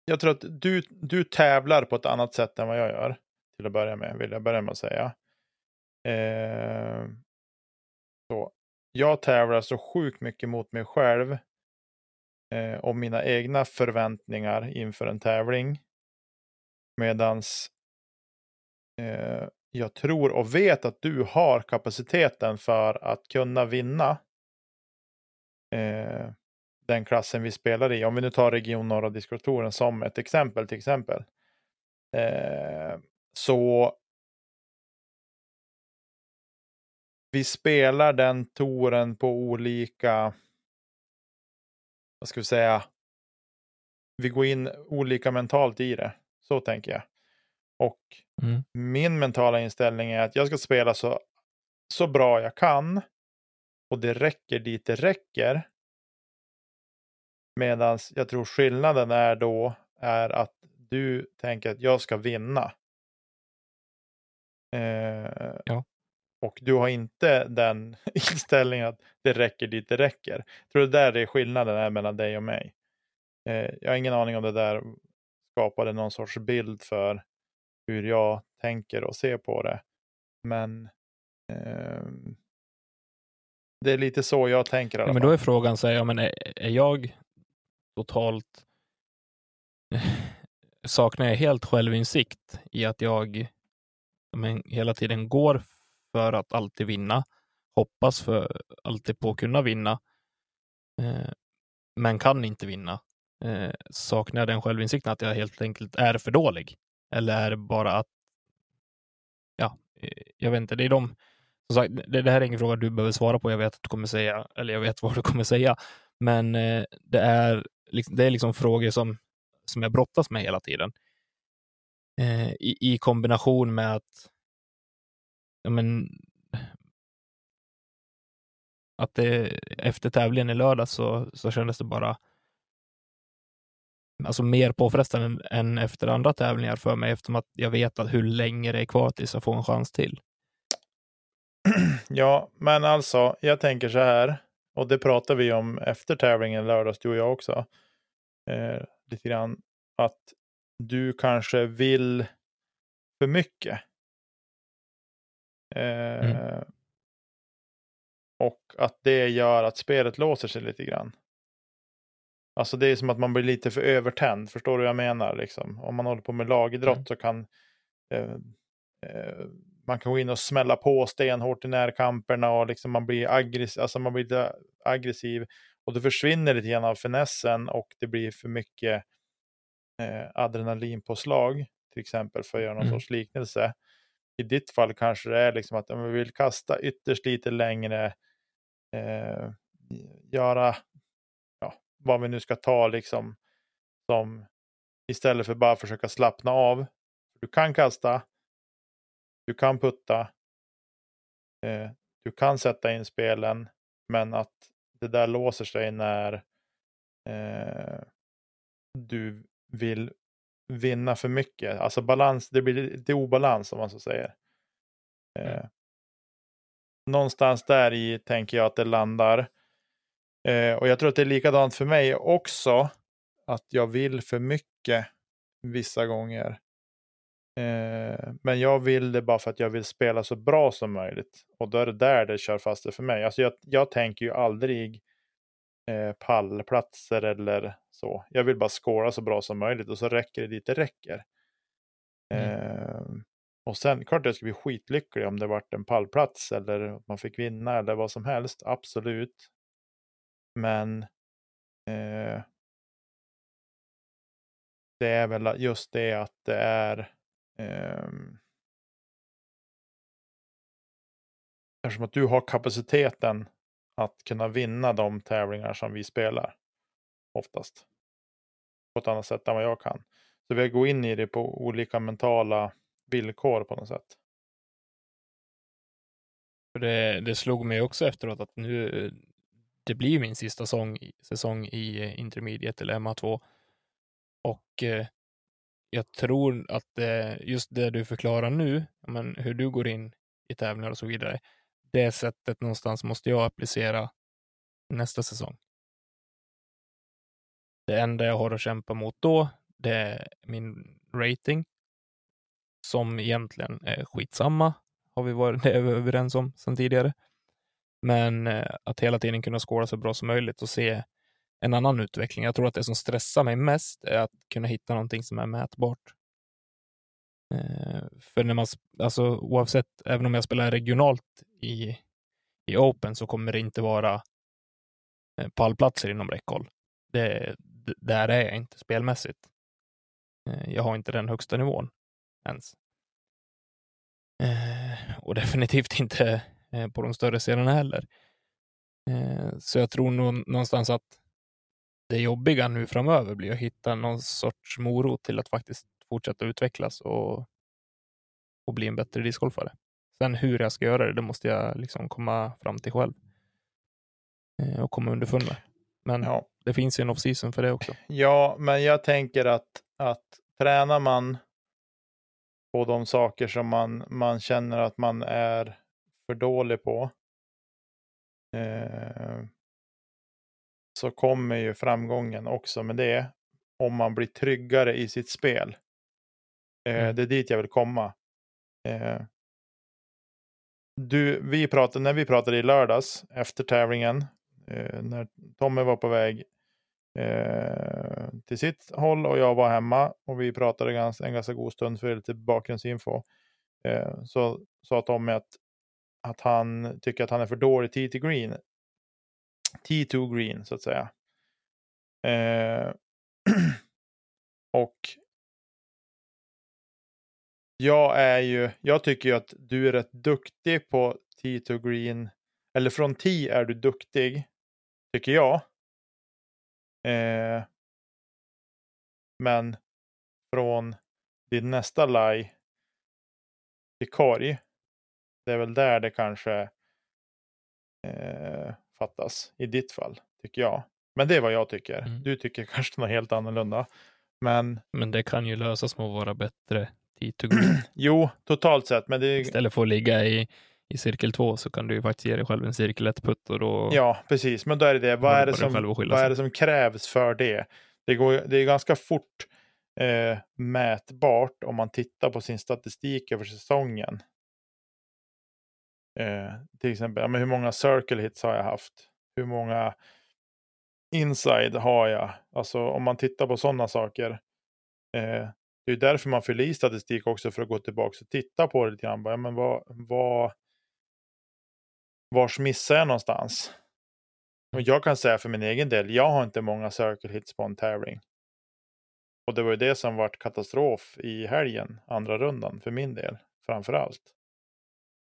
jag tror att du, du tävlar på ett annat sätt än vad jag gör. Till att börja med, vill jag börja med att säga. Eh, så. Jag tävlar så sjukt mycket mot mig själv eh, och mina egna förväntningar inför en tävling. Medans eh, jag tror och vet att du har kapaciteten för att kunna vinna eh, den klassen vi spelar i. Om vi nu tar Region Norra Diskurtoren som ett exempel till exempel. Eh, så vi spelar den toren på olika, vad ska vi säga, vi går in olika mentalt i det. Så tänker jag. Och mm. min mentala inställning är att jag ska spela så, så bra jag kan. Och det räcker dit det räcker. Medan jag tror skillnaden är då är att du tänker att jag ska vinna. Eh, ja. Och du har inte den [LAUGHS] inställningen att det räcker dit det räcker. Jag tror det där är skillnaden är mellan dig och mig. Eh, jag har ingen aning om det där skapade någon sorts bild för hur jag tänker och ser på det. Men eh, det är lite så jag tänker. Ja, men då är frågan, så här, ja, men är, är jag totalt [LAUGHS] saknar jag helt självinsikt i att jag men, hela tiden går för att alltid vinna, hoppas för alltid på att kunna vinna, eh, men kan inte vinna. Eh, saknar jag den självinsikten att jag helt enkelt är för dålig? Eller är det bara att, ja, eh, jag vet inte, det är de, som sagt, det, det här är ingen fråga du behöver svara på, jag vet att du kommer säga, eller jag vet [LAUGHS] vad du kommer säga, men eh, det, är, liksom, det är liksom frågor som, som jag brottas med hela tiden. Eh, i, I kombination med att ja, men, att det, efter tävlingen i lördag så, så kändes det bara alltså mer påfrestande än efter andra tävlingar för mig eftersom att jag vet att hur länge det är kvar tills jag får en chans till. [CLEARS THROAT] Ja, men alltså, jag tänker så här, och det pratar vi om efter tävlingen lördags, du och jag också, eh, lite grann, att du kanske vill för mycket. Eh, Mm. Och att det gör att spelet låser sig lite grann. Alltså det är som att man blir lite för övertänd, förstår du vad jag menar? Liksom? Om man håller på med lagidrott Mm. så kan eh, eh, man kan gå in och smälla på stenhårt i närkamperna och liksom man blir aggressiv, alltså man blir lite aggressiv och det försvinner lite grann av finessen och det blir för mycket eh, adrenalinpåslag till exempel för att göra någon Mm. sorts liknelse. I ditt fall kanske det är liksom att om vi vill kasta ytterst lite längre, eh, göra vad vi nu ska ta liksom som istället för bara försöka slappna av. Du kan kasta, du kan putta, eh, du kan sätta in spelen, men att det där låser sig när eh, du vill vinna för mycket. Alltså balans, det blir lite obalans om man så säger. Eh, Mm. Någonstans där i tänker jag att det landar. Eh, och jag tror att det är likadant för mig också. Att jag vill för mycket vissa gånger. Eh, men jag vill det bara för att jag vill spela så bra som möjligt. Och då är det där det kör fast det för mig. Alltså jag, jag tänker ju aldrig eh, pallplatser eller så. Jag vill bara skåra så bra som möjligt och så räcker det dit det räcker. Mm. Eh, och sen, klart jag skulle bli skitlycklig om det vart en pallplats eller att man fick vinna eller vad som helst. Absolut. Men eh, det är väl just det att det är eh, eftersom att du har kapaciteten att kunna vinna de tävlingar som vi spelar oftast på ett annat sätt än vad jag kan. Så vi går in i det på olika mentala villkor på något sätt. Det, det slog mig också efteråt att nu, det blir min sista sång, säsong i eh, Intermediate eller MA2. Och eh, jag tror att eh, just det du förklarar nu, men hur du går in i tävlingar och så vidare, det sättet någonstans måste jag applicera nästa säsong. Det enda jag har att kämpa mot då, det är min rating, som egentligen är skitsamma, har vi varit [LAUGHS] överens om sedan tidigare. Men eh, att hela tiden kunna skåra så bra som möjligt och se en annan utveckling. Jag tror att det som stressar mig mest är att kunna hitta någonting som är mätbart. Eh, för när man, alltså oavsett, även om jag spelar regionalt i, i Open så kommer det inte vara eh, pallplatser inom räckhåll. Det, där är jag inte spelmässigt. Jag har inte den högsta nivån ens. Och [LAUGHS] definitivt inte på de större serierna heller. Eh, så jag tror nog någonstans att det jobbiga nu framöver blir att hitta någon sorts morot till att faktiskt fortsätta utvecklas och, och bli en bättre discgolfare. Sen hur jag ska göra det, det måste jag liksom komma fram till själv. Eh, och komma underfund med. Men Ja. det finns ju en off-season för det också. Ja, men jag tänker att, att tränar man på de saker som man, man känner att man är för dålig på eh, så kommer ju framgången också med det om man blir tryggare i sitt spel. Eh, Mm. Det är dit jag vill komma. Eh, du, vi pratade, när vi pratade i lördags efter tävlingen, eh, när Tommy var på väg eh, till sitt håll och jag var hemma och vi pratade en ganska god stund för lite bakgrundsinfo. Eh, så sa Tommy att, att han tycker att han är för dålig T2 green. T2 green så att säga. Eh, [CLEARS THROAT] och jag är ju, jag tycker ju att du är rätt duktig på T2 green. Eller från T är du duktig, tycker jag. Eh, men från din nästa lie till korg, det är väl där det kanske eh, fattas i ditt fall, tycker jag. Men det är vad jag tycker. Mm. Du tycker [LAUGHS] kanske något helt annorlunda. Men Men det kan ju lösas med att vara bättre T2 [CLEARS THROAT] green. jo, totalt sett. Men det Istället för att ligga i, i cirkel två så kan du ju faktiskt ge dig själv en cirkel ett putt och då Ja, precis. Men då är det det. Vad är det, som, vad är det som krävs för det? Det, går, det är ganska fort eh, mätbart om man tittar på sin statistik över säsongen. Eh, till exempel, ja, men hur många circle hits har jag haft? Hur många inside har jag? Alltså om man tittar på sådana saker. Eh, det är därför man fyller i statistik också för att gå tillbaka och titta på det lite grann. Ja, men vad, vad, vars missar jag någonstans? Och jag kan säga för min egen del, jag har inte många circle hits på en tävling. Och det var ju det som vart katastrof i helgen, andra rundan, för min del, framför allt.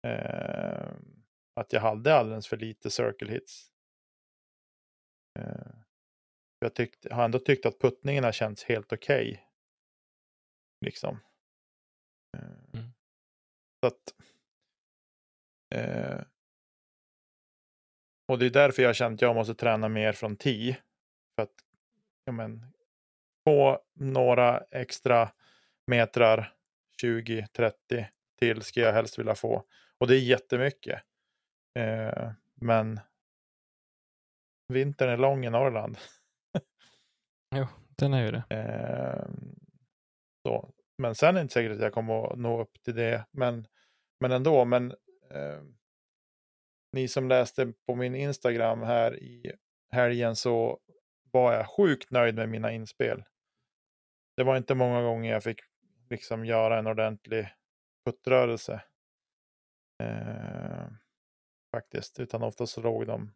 Eh, att jag hade alldeles för lite circle hits. Eh, jag tyckte, har ändå tyckt att puttningen har känts helt okej. Okay. Liksom. Eh, mm. Så att, eh, och det är därför jag har känt att jag måste träna mer från 10. För att ja, men, få några extra metrar, 20-30 till ska jag helst vilja få. Och det är jättemycket. Eh, men vintern är lång i Norrland. jo, den är ju det. Eh, så. Men sen är det inte säkert att jag kommer att nå upp till det. Men, men ändå, men eh, ni som läste på min Instagram här i helgen så var jag sjukt nöjd med mina inspel. Det var inte många gånger jag fick liksom göra en ordentlig puttrörelse. Eh, faktiskt, utan oftast så låg de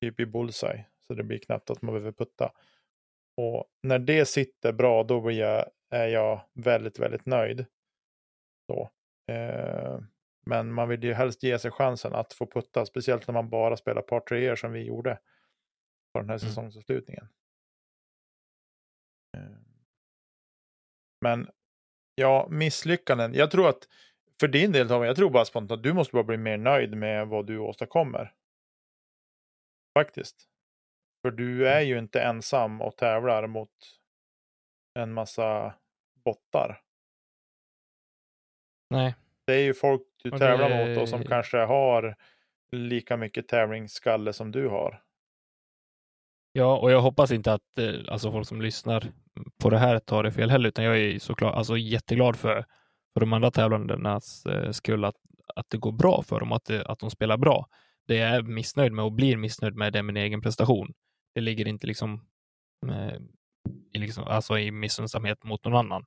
typ i bullseye. Så det blir knappt att man behöver putta. Och när det sitter bra, då blir jag, är jag väldigt, väldigt nöjd. Så. Eh, men man vill ju helst ge sig chansen att få putta, speciellt när man bara spelar par treor som vi gjorde på den här mm. säsongsavslutningen. Eh, men ja, misslyckanden. Jag tror att för din del Tommy, jag tror bara spontant att du måste bara bli mer nöjd med vad du åstadkommer. Faktiskt. För du är mm. ju inte ensam och tävlar mot en massa bottar. Nej. Det är ju folk du tävlar det... mot och som kanske har lika mycket tävlingsskalle som du har. Ja, och jag hoppas inte att eh, alltså folk som lyssnar på det här tar det fel heller, utan jag är såklart alltså, jätteglad för, för de andra tävlandenas eh, skull att, att det går bra för dem, att, det, att de spelar bra. Det jag är missnöjd med och blir missnöjd med det är min egen prestation. Det ligger inte liksom, eh, i, liksom alltså i missunnsamhet mot någon annan.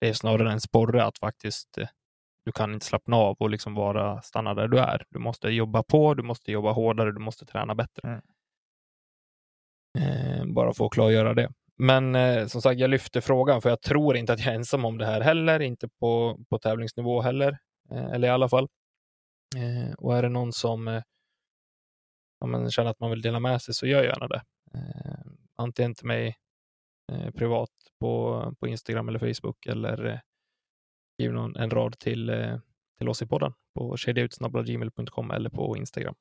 Det är snarare en sporre att faktiskt eh, du kan inte slappna av och liksom bara stanna där du är. Du måste jobba på, du måste jobba hårdare, du måste träna bättre. Mm. Eh, bara för att klargöra det. Men eh, som sagt, jag lyfter frågan för jag tror inte att jag är ensam om det här heller, inte på, på tävlingsnivå heller, eh, eller i alla fall. Eh, och är det någon som eh, man känner att man vill dela med sig så gör gärna det. Eh, antingen till mig privat på, på Instagram eller Facebook eller skriv någon, en rad till, till oss i podden på kedjautsnabblagmail.com eller på Instagram.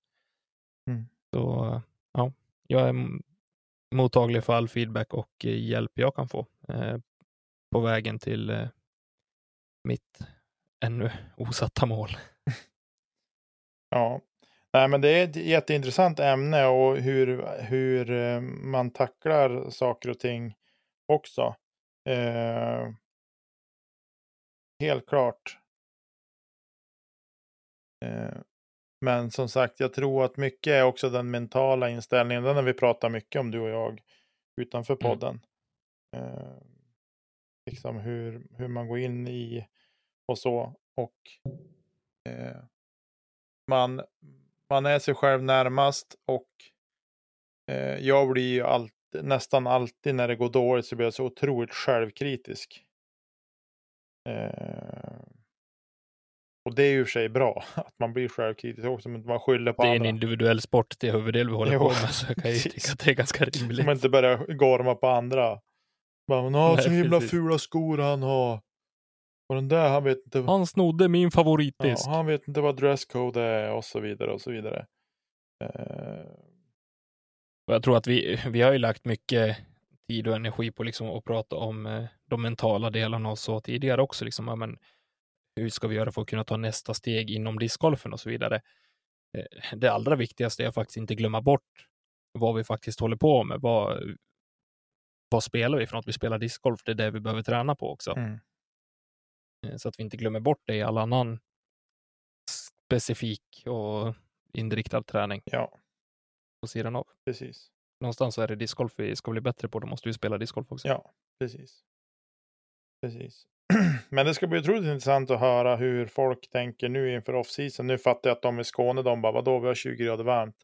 Mm. Så ja, jag är mottaglig för all feedback och eh, hjälp jag kan få eh, på vägen till eh, mitt ännu [LAUGHS] osatta mål. [LAUGHS] Ja, Nej, men det är ett jätteintressant ämne och hur, hur man tacklar saker och ting också. Eh, helt klart. Eh, men som sagt, jag tror att mycket är också den mentala inställningen. Den har vi pratat mycket om, du och jag, utanför mm. podden. Mm. Eh, liksom hur, hur man går in i och så. Och eh, man, man är sig själv närmast och eh, jag blir ju allt, nästan alltid när det går dåligt så blir jag så otroligt självkritisk. Eh, och det är ju för sig bra, [LAUGHS] att man blir självkritisk också, men man skyller på andra. Det är andra. en individuell sport till huvuddel vi håller jo, på med, så jag kan ju tycka att det är ganska rimligt. Man inte börjar gorma på andra. Man har så himla precis. fula skor han har. Och den där, han vet inte. Han snodde min favoritdisk. Ja, han vet inte vad dresscode är och så vidare och så vidare. Uh... Och jag tror att vi, vi har ju lagt mycket tid och energi på liksom att prata om eh, de mentala delarna och så tidigare också. Liksom, men, hur ska vi göra för att kunna ta nästa steg inom discgolfen och så vidare. Eh, det allra viktigaste är att faktiskt inte glömma bort vad vi faktiskt håller på med. Vad, vad spelar vi för något? Vi spelar discgolf, det är det vi behöver träna på också. Mm. Eh, så att vi inte glömmer bort det i all annan specifik och inriktad träning Ja, på sidan av. precis. Någonstans så är det discgolf vi ska bli bättre på, då måste vi spela discgolf också. Ja, precis. Precis. [CLEARS THROAT] Men det ska bli otroligt intressant att höra hur folk tänker nu inför off-season. Nu fattar jag att de i Skåne, de bara, vadå, vi har 20 grader varmt.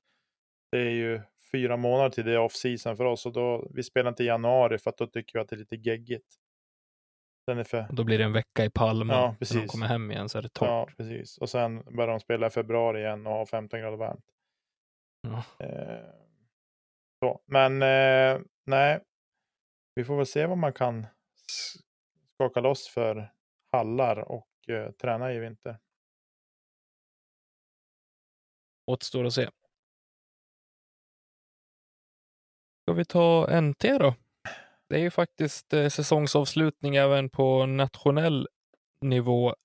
Det är ju fyra månader till det är off-season för oss och då, vi spelar inte i januari för att då tycker vi att det är lite geggigt. Den är för, Då blir det en vecka i Palma. Ja, När de precis. kommer hem igen så är det torrt. ja, precis. Och sen börjar de spela i februari igen och ha 15 grader varmt. Ja. Eh, så. Men eh, nej, vi får väl se vad man kan skaka loss för hallar och eh, träna i vinter. Återstår att se. Ska vi ta NT då? Det är ju faktiskt eh, säsongsavslutning även på nationell nivå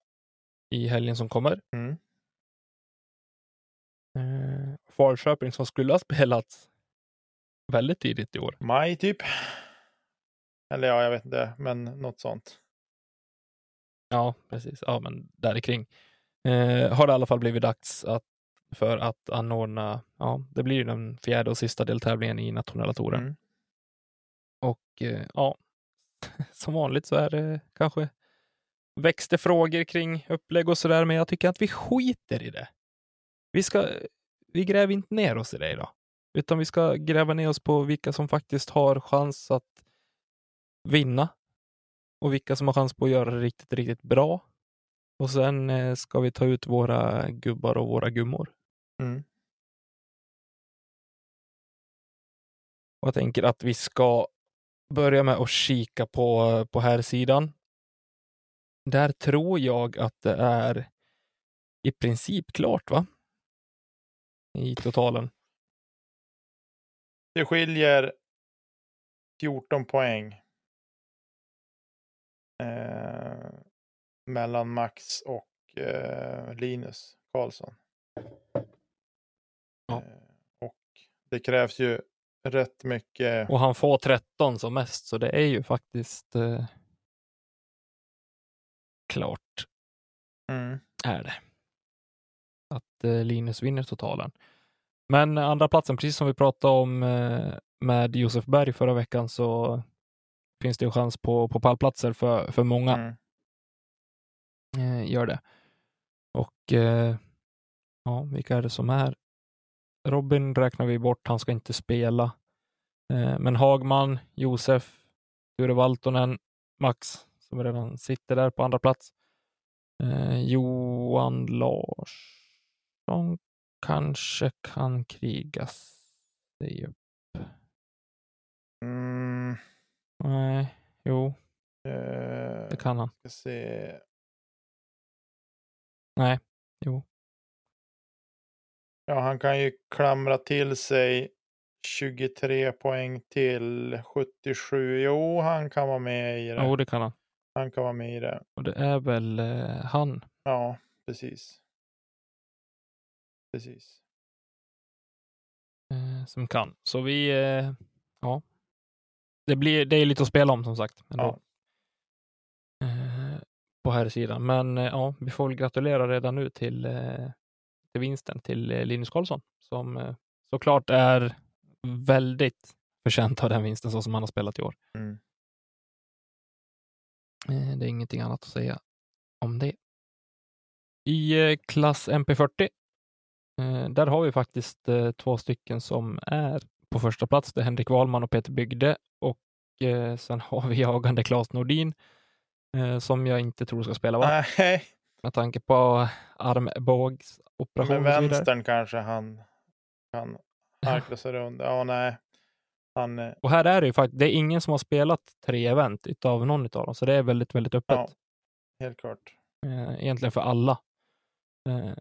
i helgen som kommer. Mm. Eh, Falköping som skulle ha spelats väldigt tidigt i år. Maj typ. Eller ja, jag vet inte, men något sånt. Ja, precis. Ja, men där kring. Eh, har det i alla fall blivit dags att, för att anordna, ja, det blir ju den fjärde och sista deltävlingen i nationella touren. Mm. Och eh, ja, [LAUGHS] som vanligt så är det kanske växte frågor kring upplägg och sådär, men jag tycker att vi skiter i det. Vi ska, vi gräver inte ner oss i det idag, utan vi ska gräva ner oss på vilka som faktiskt har chans att vinna och vilka som har chans på att göra det riktigt, riktigt bra. Och sen eh, ska vi ta ut våra gubbar och våra gummor. Mm. Och jag tänker att vi ska börja med att kika på, på här sidan. Där tror jag att det är i princip klart, va? I totalen. Det skiljer 14 poäng. Eh, mellan Max och eh, Linus Karlsson. Ja. Eh, och det krävs ju rätt mycket. Och han får 13 som mest, så det är ju faktiskt eh, klart Mm. är det. Att eh, Linus vinner totalen. Men andra platsen, precis som vi pratade om eh, med Josef Berg förra veckan, så finns det ju chans på, på pallplatser för, för många. Mm. eh, gör det. Och eh, ja, vilka är det som är? Robin räknar vi bort, han ska inte spela. Eh, men Hagman, Josef, Ture Valtonen, Max som redan sitter där på andra plats. Eh, Johan Larsson kanske kan kriga sig upp. Mm. Nej, jo, Eh, det kan han. ska se. Nej, jo. Ja, han kan ju klamra till sig 23 poäng till 77. Jo, han kan vara med i det. Jo, det kan han. Han kan vara med i det. Och det är väl eh, han. Ja, precis. Precis. eh, som kan. Så vi, eh, ja. Det, blir, det är lite att spela om som sagt. Ändå. Eh, på här sidan. Men eh, ja, vi får väl gratulera redan nu till, eh, till vinsten till Linus Karlsson som såklart är väldigt förtjänt av den vinsten så som han har spelat i år. Mm. Det är ingenting annat att säga om det. I klass MP40, eh, där har vi faktiskt två stycken som är på första plats. Det är Henrik Wahlman och Peter Bygde och eh, sen har vi jagande Claes Nordin eh, som jag inte tror ska spela, va? Nej, med tanke på armbågsoperation med vänstern kanske han kan harkla sig runt. Ja, nej. Han, eh, Och här är det ju faktiskt, det är ingen som har spelat tre event utav någon utav dem, så det är väldigt, väldigt öppet. Ja. helt klart. eh, egentligen för alla. Eh,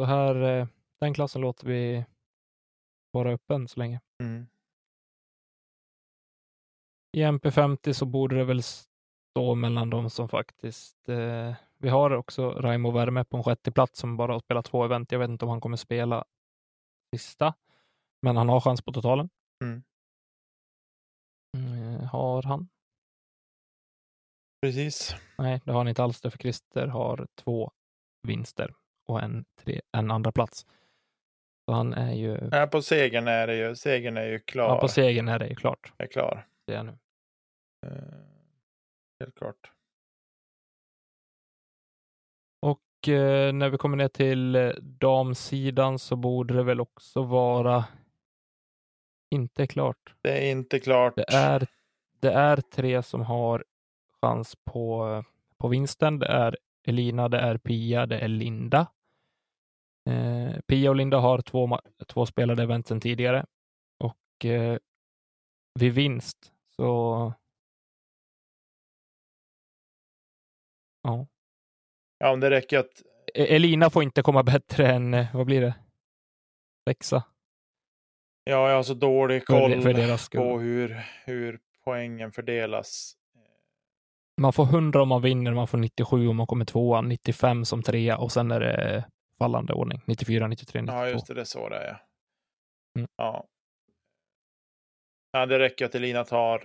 så här, den klassen låter vi vara öppen så länge. Mm. I MP50 så borde det väl stå mellan de som faktiskt... Eh, vi har också Raimo Värme på en sjätte plats som bara har spelat två event. Jag vet inte om han kommer spela sista, men han har chans på totalen. Mm. Eh, har han? Precis. Nej, det har han inte alls, för Christer har två vinster och en, tre, en andra plats. Så han är ju... Ja, på segern är det ju, segern är ju klar. Ja, på segern är det ju klart. är klar. Det är nu. Eh, helt klart. Och eh, när vi kommer ner till eh, damsidan så borde det väl också vara inte klart. Det är inte klart. Det är, det är tre som har chans på, på vinsten. Det är Elina, det är Pia, det är Linda. Eh, Pia och Linda har två, två spelade event sedan tidigare och eh, vid vinst så ja. Ja, om det räcker att E- Elina får inte komma bättre än, eh, vad blir det? Sexa Ja, jag har så dålig för, koll för deras skull. på hur, hur poängen fördelas. Man får 100 om man vinner, man får 97 om man kommer tvåa, 95 som trea och sen är det fallande ordning. 94, 93, 92. Ja, just det, det är så det är. Mm. Ja. ja, det räcker att Elina tar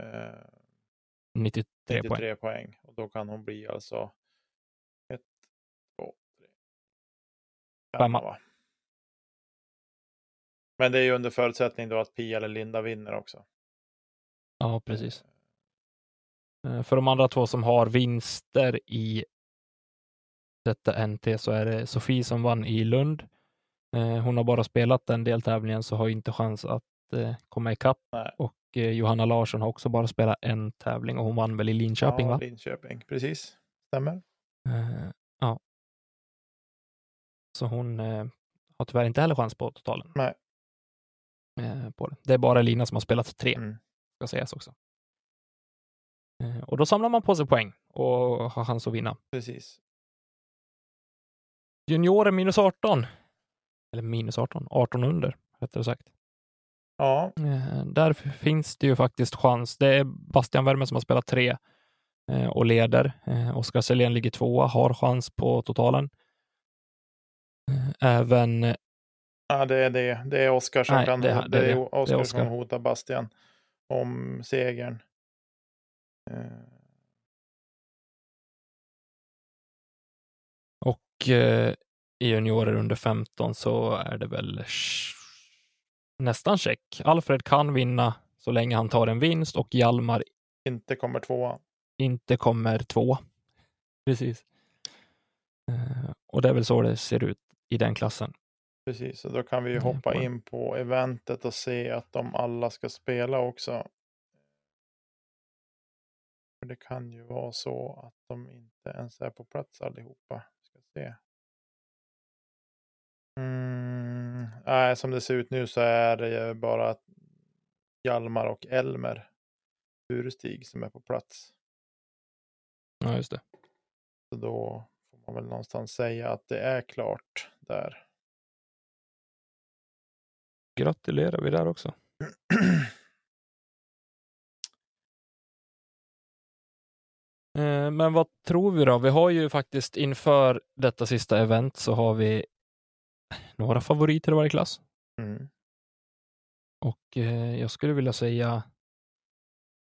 eh, 93 poäng. 93 poäng. Och då kan hon bli alltså ett, två, tre, Femma. va? Men det är ju under förutsättning då att Pia eller Linda vinner också. Ja, precis. Eh, För de andra två som har vinster i detta NT så är det Sofie som vann i Lund. Eh, Hon har bara spelat den deltävlingen så har inte chans att eh, komma ikapp. Och eh, Johanna Larsson har också bara spelat en tävling och hon vann väl i Linköping, ja, va? Linköping, precis. Stämmer. Ja. Så hon har tyvärr inte heller chans på totalen. Nej. På det. det är bara Lina som har spelat tre, Mm. ska sägas också. Och då samlar man på sig poäng och har chans att vinna. Precis. Juniorer minus 18. Eller minus 18, 18 under, rättare sagt. Ja, Eh, Där finns det ju faktiskt chans. Det är Bastian Werme som har spelat tre eh, och leder. Eh, Oskar Selén ligger tvåa, har chans på totalen. Även ja det är det. Det är Oskar som Nej, kan det- det är det är det. Är som hotar Bastian om segern. I juniorer under 15 så är det väl nästan check. Alfred kan vinna så länge han tar en vinst och Hjalmar inte kommer tvåa. inte kommer två. Precis. Eh, och det är väl så det ser ut i den klassen. Precis, så då kan vi ju Mm, hoppa in på eventet och se att de alla ska spela också. Det kan ju vara så att de inte ens är på plats allihopa. Se. Mm, nej, som det ser ut nu så är det bara Hjalmar och Elmer Furestig som är på plats. Ja, just det. Så då får man väl någonstans säga att det är klart där. Gratulerar vi där också. [CLEARS THROAT] Men vad tror vi då? Vi har ju faktiskt inför detta sista event så har vi några favoriter i varje klass. Mm. Och eh, jag skulle vilja säga,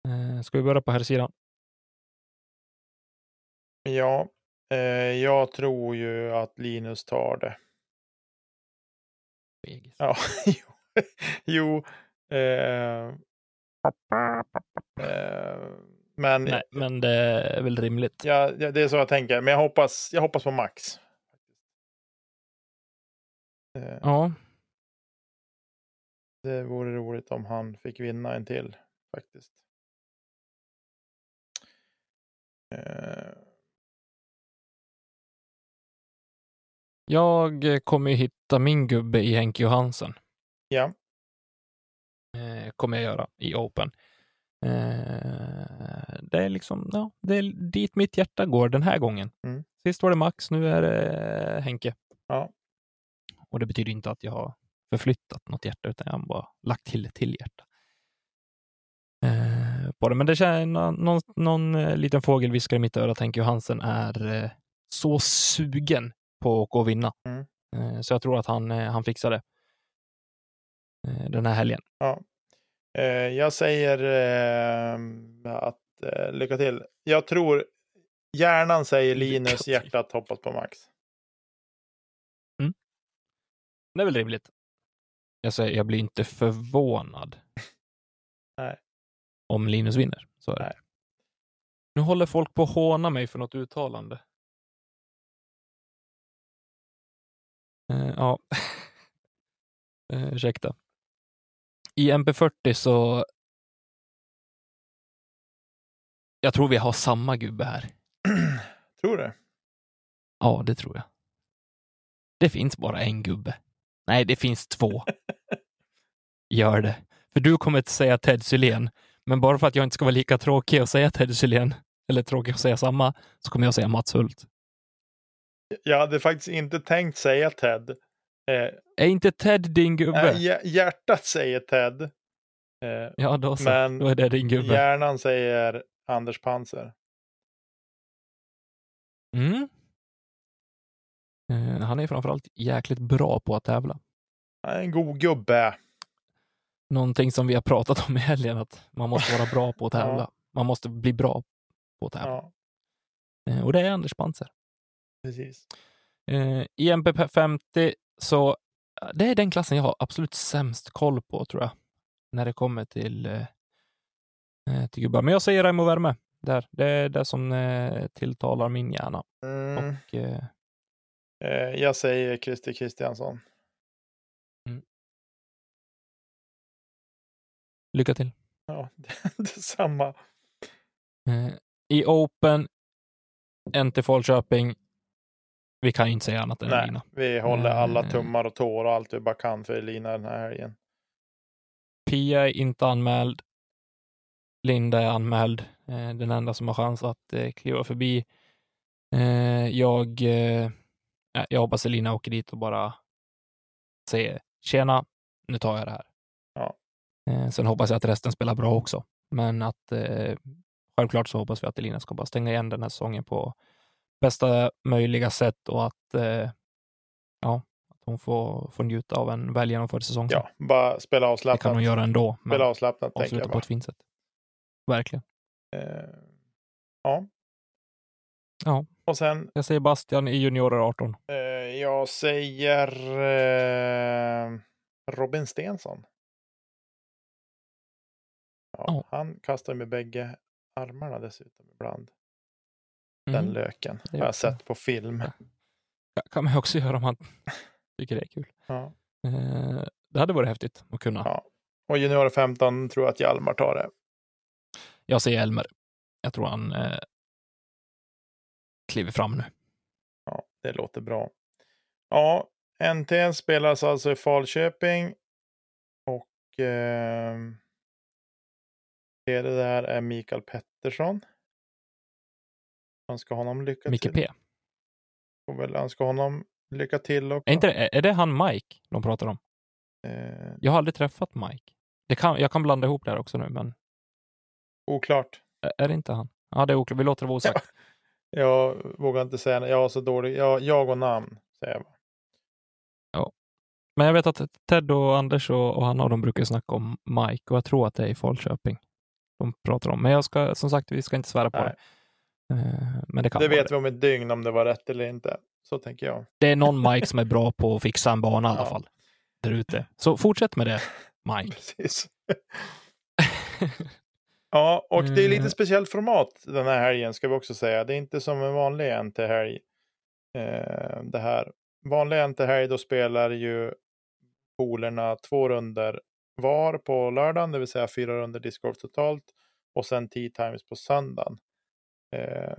eh, ska vi börja på här sidan? Ja, eh, jag tror ju att Linus tar det. Fegis. Ja, [LAUGHS] jo. jo eh, eh, men Nej, men det är väl rimligt. ja, det är så jag tänker. Men jag hoppas, jag hoppas på Max. Eh, Ja, Det vore roligt om han fick vinna en till faktiskt. Eh, jag kommer ju hitta min gubbe i Henke Johansen. ja, eh, kommer jag göra i Open. Eh, det är liksom, ja, det är dit mitt hjärta går den här gången. Mm. Sist var det Max, nu är det Henke. Ja. Och det betyder inte att jag har förflyttat något hjärta, utan jag har bara lagt till ett till hjärta. Eh, på det. Men det känns, någon, någon, eh, liten fågel viskar i mitt öra att Henke Johansen är eh, så sugen på att gå och vinna. Mm. Eh, så jag tror att han, eh, han fixar det eh, den här helgen. Eh, jag säger eh, att eh, lycka till. Jag tror hjärnan säger Linus, hjärtat hoppas på Max. Det är väl rimligt. Jag säger, jag blir inte förvånad. [LAUGHS] Nej. Om Linus vinner. Så är det. Nej. Nu håller folk på att håna mig för något uttalande. Eh, ja. [LAUGHS] eh, ursäkta. I MP40 så... Jag tror vi har samma gubbe här. [CLEARS THROAT] Tror du? Ja, det tror jag. Det finns bara en gubbe. Nej, det finns två. [LAUGHS] Gör det. För du kommer inte säga Ted Sylén, men bara för att jag inte ska vara lika tråkig och säga Ted Sylén, eller tråkig att säga samma, så kommer jag säga Mats Hult. Jag hade faktiskt inte tänkt säga Ted. Eh, Är inte Ted din gubbe? hjär- hjärtat säger Ted. Eh, ja, då så. men Då är det din gubbe. hjärnan säger Anders Panser. Mm. Eh, han är framförallt jäkligt bra på att tävla. Han är en god gubbe. Någonting som vi har pratat om i helgen, att man måste vara bra på att tävla. Ja. Man måste bli bra på att tävla. Ja, Eh, och det är Anders Panser. precis. Eh, I MP50 så eh, det är den klassen jag har absolut sämst koll på tror jag. När det kommer till, eh, eh, till gubbar. Men jag säger Raimo Värme. Där. Det är det som eh, tilltalar min hjärna. Mm. Och, eh, Eh, jag säger Christer Kristiansson. lycka till. Ja, [LAUGHS] detsamma. I Open, NT Falköping. Vi kan ju inte säga annat än Nej, Lina. vi håller alla Eh. tummar och tår och allt vi bara kan för Elina den här helgen. Pia är inte anmäld. Linda är anmäld. Eh, den enda som har chans att eh, kliva förbi. Eh, jag, jag hoppas Elina åker dit och bara säger tjena, nu tar jag det här. Ja. Sen hoppas jag att resten spelar bra också. Men att självklart så hoppas vi att Elina ska bara stänga igen den här säsongen på bästa möjliga sätt och att, eh, ja, att hon får, får njuta av en väl genomförd säsong. Ja, bara spela det kan avslappnat. hon göra ändå. Men Spela avslappnat avsluta på bara. ett fint sätt. Verkligen. Eh, ja. Ja. Och sen, Jag säger Bastian i juniorer 18. eh, jag säger eh, Robin Stensson. Ja, Ja. Han kastar med bägge armarna dessutom ibland. Den Mm. löken. Har jag sett på film. Ja, kan man också göra om man [LAUGHS] tycker det är kul. Ja. Eh, det hade varit häftigt att kunna. Ja. Och junior 15 tror jag att Hjalmar tar det. Jag säger Elmer. Jag tror han eh, kliver fram nu. Ja, det låter bra. Ja, NTN spelas alltså i Falköping. Och eh, det där är Mikael Pettersson. Önskar honom lycka Micke till. P. Får väl önska honom lycka till också. Är, inte det, är- det han Mike de pratar om? Eh, Jag har aldrig träffat Mike. Det kan, jag kan blanda ihop det här också nu, men oklart. är- är det inte han? Ja, det är oklart. Vi låter det vara osagt. [LAUGHS] Jag vågar inte säga. Jag har så dålig. Jag, jag och namn säger jag bara. Men jag vet att Ted och Anders och, och Hanna de brukar snacka om Mike och jag tror att det är i Falköping de pratar om. Men jag ska, som sagt, vi ska inte svära på Nej. det. Eh, Men det kan Det vet vi om ett dygn om det var rätt eller inte. Så tänker jag. Det är någon Mike som är bra på att fixa en bana i alla Ja. fall. Där ute. Så fortsätt med det, Mike. Precis. [LAUGHS] Ja, och det är lite Mm. speciellt format den här helgen ska vi också säga. Det är inte som en vanlig NT-helg. Eh, det här. Vanlig NT-helg då spelar ju polerna två runder var på lördagen, det vill säga fyra runder discgolf totalt och sen tee times på söndagen. Eh,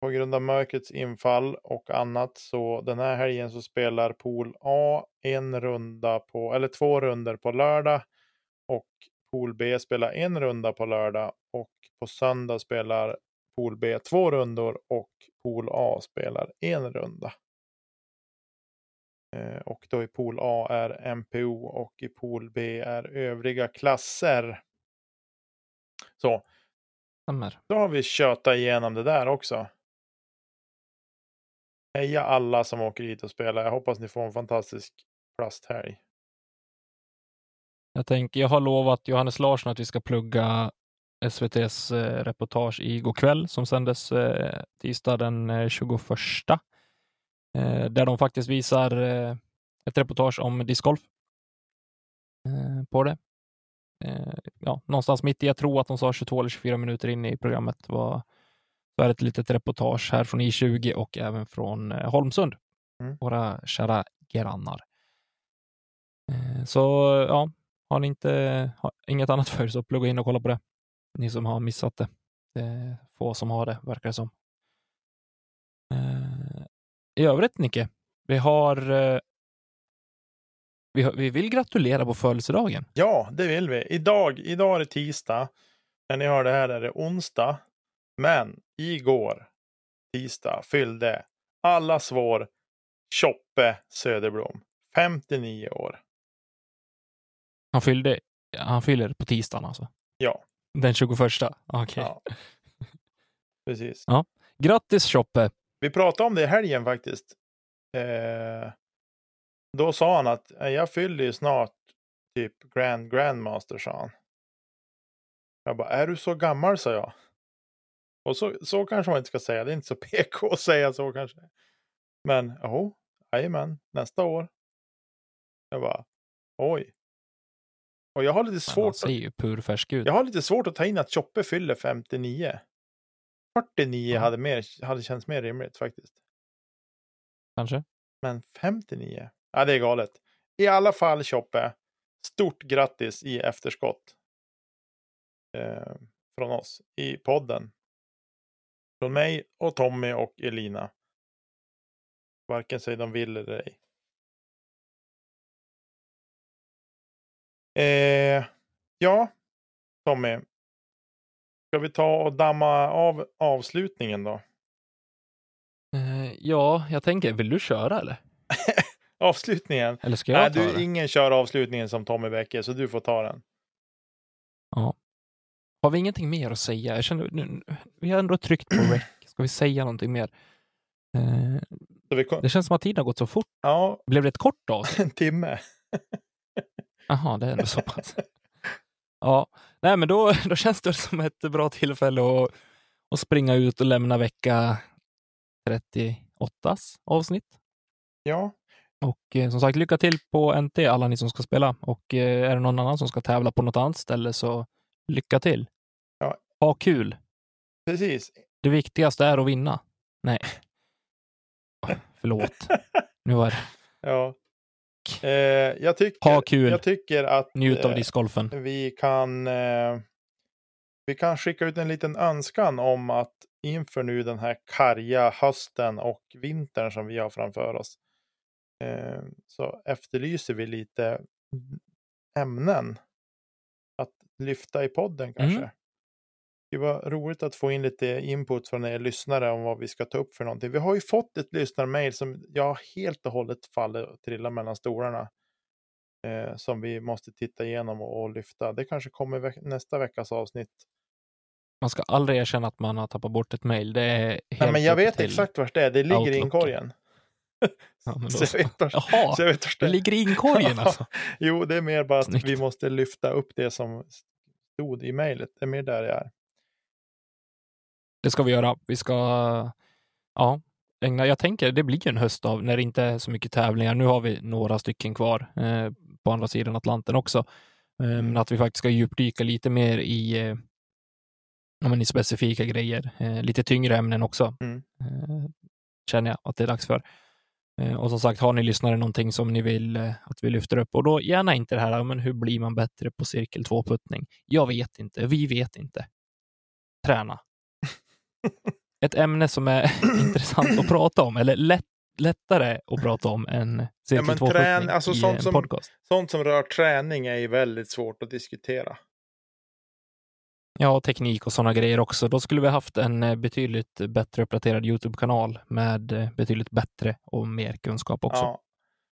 på grund av mörkrets infall och annat så den här helgen så spelar pool A en runda på, eller två runder på lördag och pool B spelar en runda på lördag och på söndag spelar pool B två rundor och pool A spelar en runda. Eh, Och då i pool A är MPO och i pool B är övriga klasser. Så, Stämmer. då har vi tjötat igenom det där också. Heja alla som åker hit och spelar. Jag hoppas ni får en fantastisk plasthelg. Jag, tänker, jag har lovat Johannes Larsson att vi ska plugga SVTs eh, reportage igår kväll som sändes eh, tisdag den eh, 21. Eh, där de faktiskt visar ett reportage om discgolf på det. Eh, ja, någonstans mitt i, jag tror att de sa 22 eller 24 minuter in i programmet var så är det ett litet reportage här från I20 och även från eh, Holmsund, Mm. våra kära grannar. Eh, så ja, har ni inte har inget annat för er så plugga in och kolla på det. Ni som har missat det. Det är få som har det, verkar det som. I övrigt, Nicke, vi har vi, vi vill gratulera på födelsedagen. Ja, det vill vi. Idag, idag är det tisdag. När ni hör det här är det onsdag. Men igår, tisdag, fyllde allas vår Choppe Söderblom 59 år. Han fyllde, han fyller på tisdagen alltså? Ja. Den 21? Okej. Ja. [LAUGHS] Precis. Grattis Choppe! Vi pratade om det i helgen faktiskt. Eh, då sa han att "Eh, jag fyller ju snart typ Grand Grandmaster, sa han. Jag bara, är du så gammal, sa jag. Och så, så kanske man inte ska säga, det är inte så [LAUGHS] PK att säga så kanske. Men jo, jajamän, nästa år. Jag bara, oj. Och jag har lite Men Han svårt, ser ju purfärsk ut. jag har lite svårt att ta in att Choppe fyller 59. 49 Ja. hade, mer, hade känts mer rimligt faktiskt. Kanske? Men 59? Ja, det är galet. I alla fall Choppe, stort grattis i efterskott. Eh, från oss i podden. Från mig och Tommy och Elina. Varken sig de vill eller ej. Eh, ja, Tommy. Ska vi ta och damma av avslutningen då? Eh, ja, jag tänker, vill du köra eller? [LAUGHS] Avslutningen? Eller ska jag Nej, ta du, det? ingen kör avslutningen som Tommy Bäcke, så du får ta den. Ja. Har vi ingenting mer att säga? Jag känner, nu, vi har ändå tryckt på rec. [CLEARS THROAT] Ska vi säga någonting mer? Eh, kom, det känns som att tiden har gått så fort. ja, Blev det ett kort avsnitt? [LAUGHS] en timme. [LAUGHS] Jaha, det är ändå så pass. Ja, nej men då, då känns det som ett bra tillfälle att, att springa ut och lämna vecka 38 avsnitt. Ja, Och eh, som sagt, lycka till på NT, alla ni som ska spela. Och eh, är det någon annan som ska tävla på något annat ställe så lycka till. Ja. Ha kul. precis. Det viktigaste är att vinna. Nej. [LAUGHS] Förlåt. Nu var det. Ja. Eh, jag, tycker, Ha kul. jag tycker att Njut av eh, discgolfen. vi kan eh, vi kan skicka ut en liten önskan om att inför nu den här karga hösten och vintern som vi har framför oss eh, så efterlyser vi lite ämnen att lyfta i podden kanske. Mm. Det var roligt att få in lite input från er lyssnare om vad vi ska ta upp för någonting. Vi har ju fått ett lyssnarmail som jag helt och hållet faller och trillar mellan stolarna. Eh, som vi måste titta igenom och, och lyfta. Det kanske kommer veck- nästa veckas avsnitt. Man ska aldrig erkänna att man har tappat bort ett mejl. Det är helt Nej, men jag vet exakt vart det är. Det ligger i inkorgen. Ja, men då Jaha, det det ligger i inkorgen [LAUGHS] alltså. Jo, det är mer bara att Snyggt. vi måste lyfta upp det som stod i mejlet. Det är mer där jag är. Det ska vi göra. Vi ska, ja, ägna, jag tänker det blir en höst av när det inte är så mycket tävlingar. Nu har vi några stycken kvar eh, på andra sidan Atlanten också. Eh, men att vi faktiskt ska djupdyka lite mer i, eh, men i specifika grejer. Eh, lite tyngre ämnen också. Mm. Eh, känner jag att det är dags för. Eh, och som sagt, har ni lyssnare någonting som ni vill eh, att vi lyfter upp och då gärna inte det här, men hur blir man bättre på cirkel 2-puttning? Jag vet inte, vi vet inte. Träna. [LAUGHS] Ett ämne som är [LAUGHS] intressant att prata om, eller lätt, lättare att prata om än cirkel men 2-puttning trän- alltså i sånt en som- podcast. Sånt som rör träning är ju väldigt svårt att diskutera. Ja, teknik och sådana grejer också. Då skulle vi haft en eh, betydligt bättre uppdaterad YouTube-kanal med eh, betydligt bättre och mer kunskap också. Ja,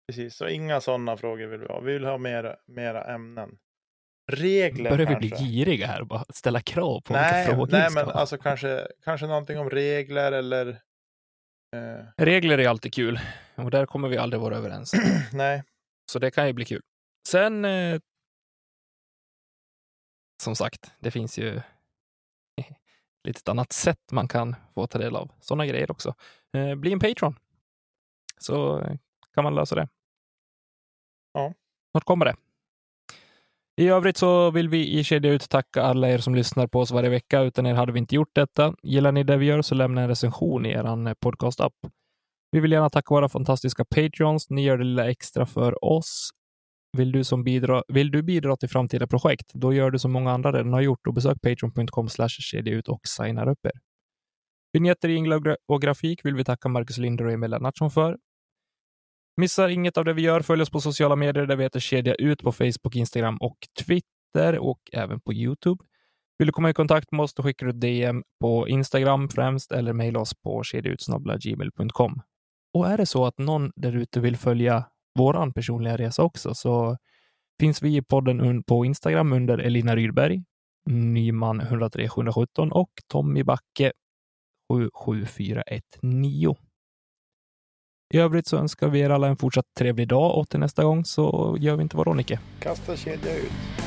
precis. Så inga sådana frågor vill vi ha. Vi vill ha mer, mera ämnen. Regler Börjar vi kanske. bli giriga här bara ställa krav på nej, vilka frågor nej, men ha? alltså kanske, kanske någonting om regler eller... Eh, Regler är alltid kul och där kommer vi aldrig vara överens. [CLEARS THROAT] nej, Så det kan ju bli kul. Sen, eh, som sagt, det finns ju [LAUGHS] lite annat sätt man kan få ta del av sådana grejer också. Eh, bli en Patreon. Så eh, kan man lösa det. Ja. Snart kommer det. I övrigt så vill vi i Kedja Ut tacka alla er som lyssnar på oss varje vecka. Utan er hade vi inte gjort detta. Gillar ni det vi gör så lämna en recension i er podcast-app. Vi vill gärna tacka våra fantastiska Patreons. Ni gör det lilla extra för oss. Vill du, som bidra, vill du bidra till framtida projekt? Då gör du som många andra redan har gjort och besök patreon.com ut och signar upp er. Vinjetter, jinglar och grafik vill vi tacka Marcus Linder och Emil Lennartsson för. Missa inget av det vi gör. Följ oss på sociala medier där vi heter Kedja Ut på Facebook, Instagram och Twitter och även på Youtube. Vill du komma i kontakt med oss då skickar du DM på Instagram främst eller mejla oss på kedjautsnabblagmail.com. Och är det så att någon där ute vill följa våran personliga resa också så finns vi i podden på Instagram under Elina Rydberg, Nyman 103 717 och Tommy Backe 77419. I övrigt så önskar vi er alla en fortsatt trevlig dag och till nästa gång så gör vi inte vad Nicke? Kasta kedja ut.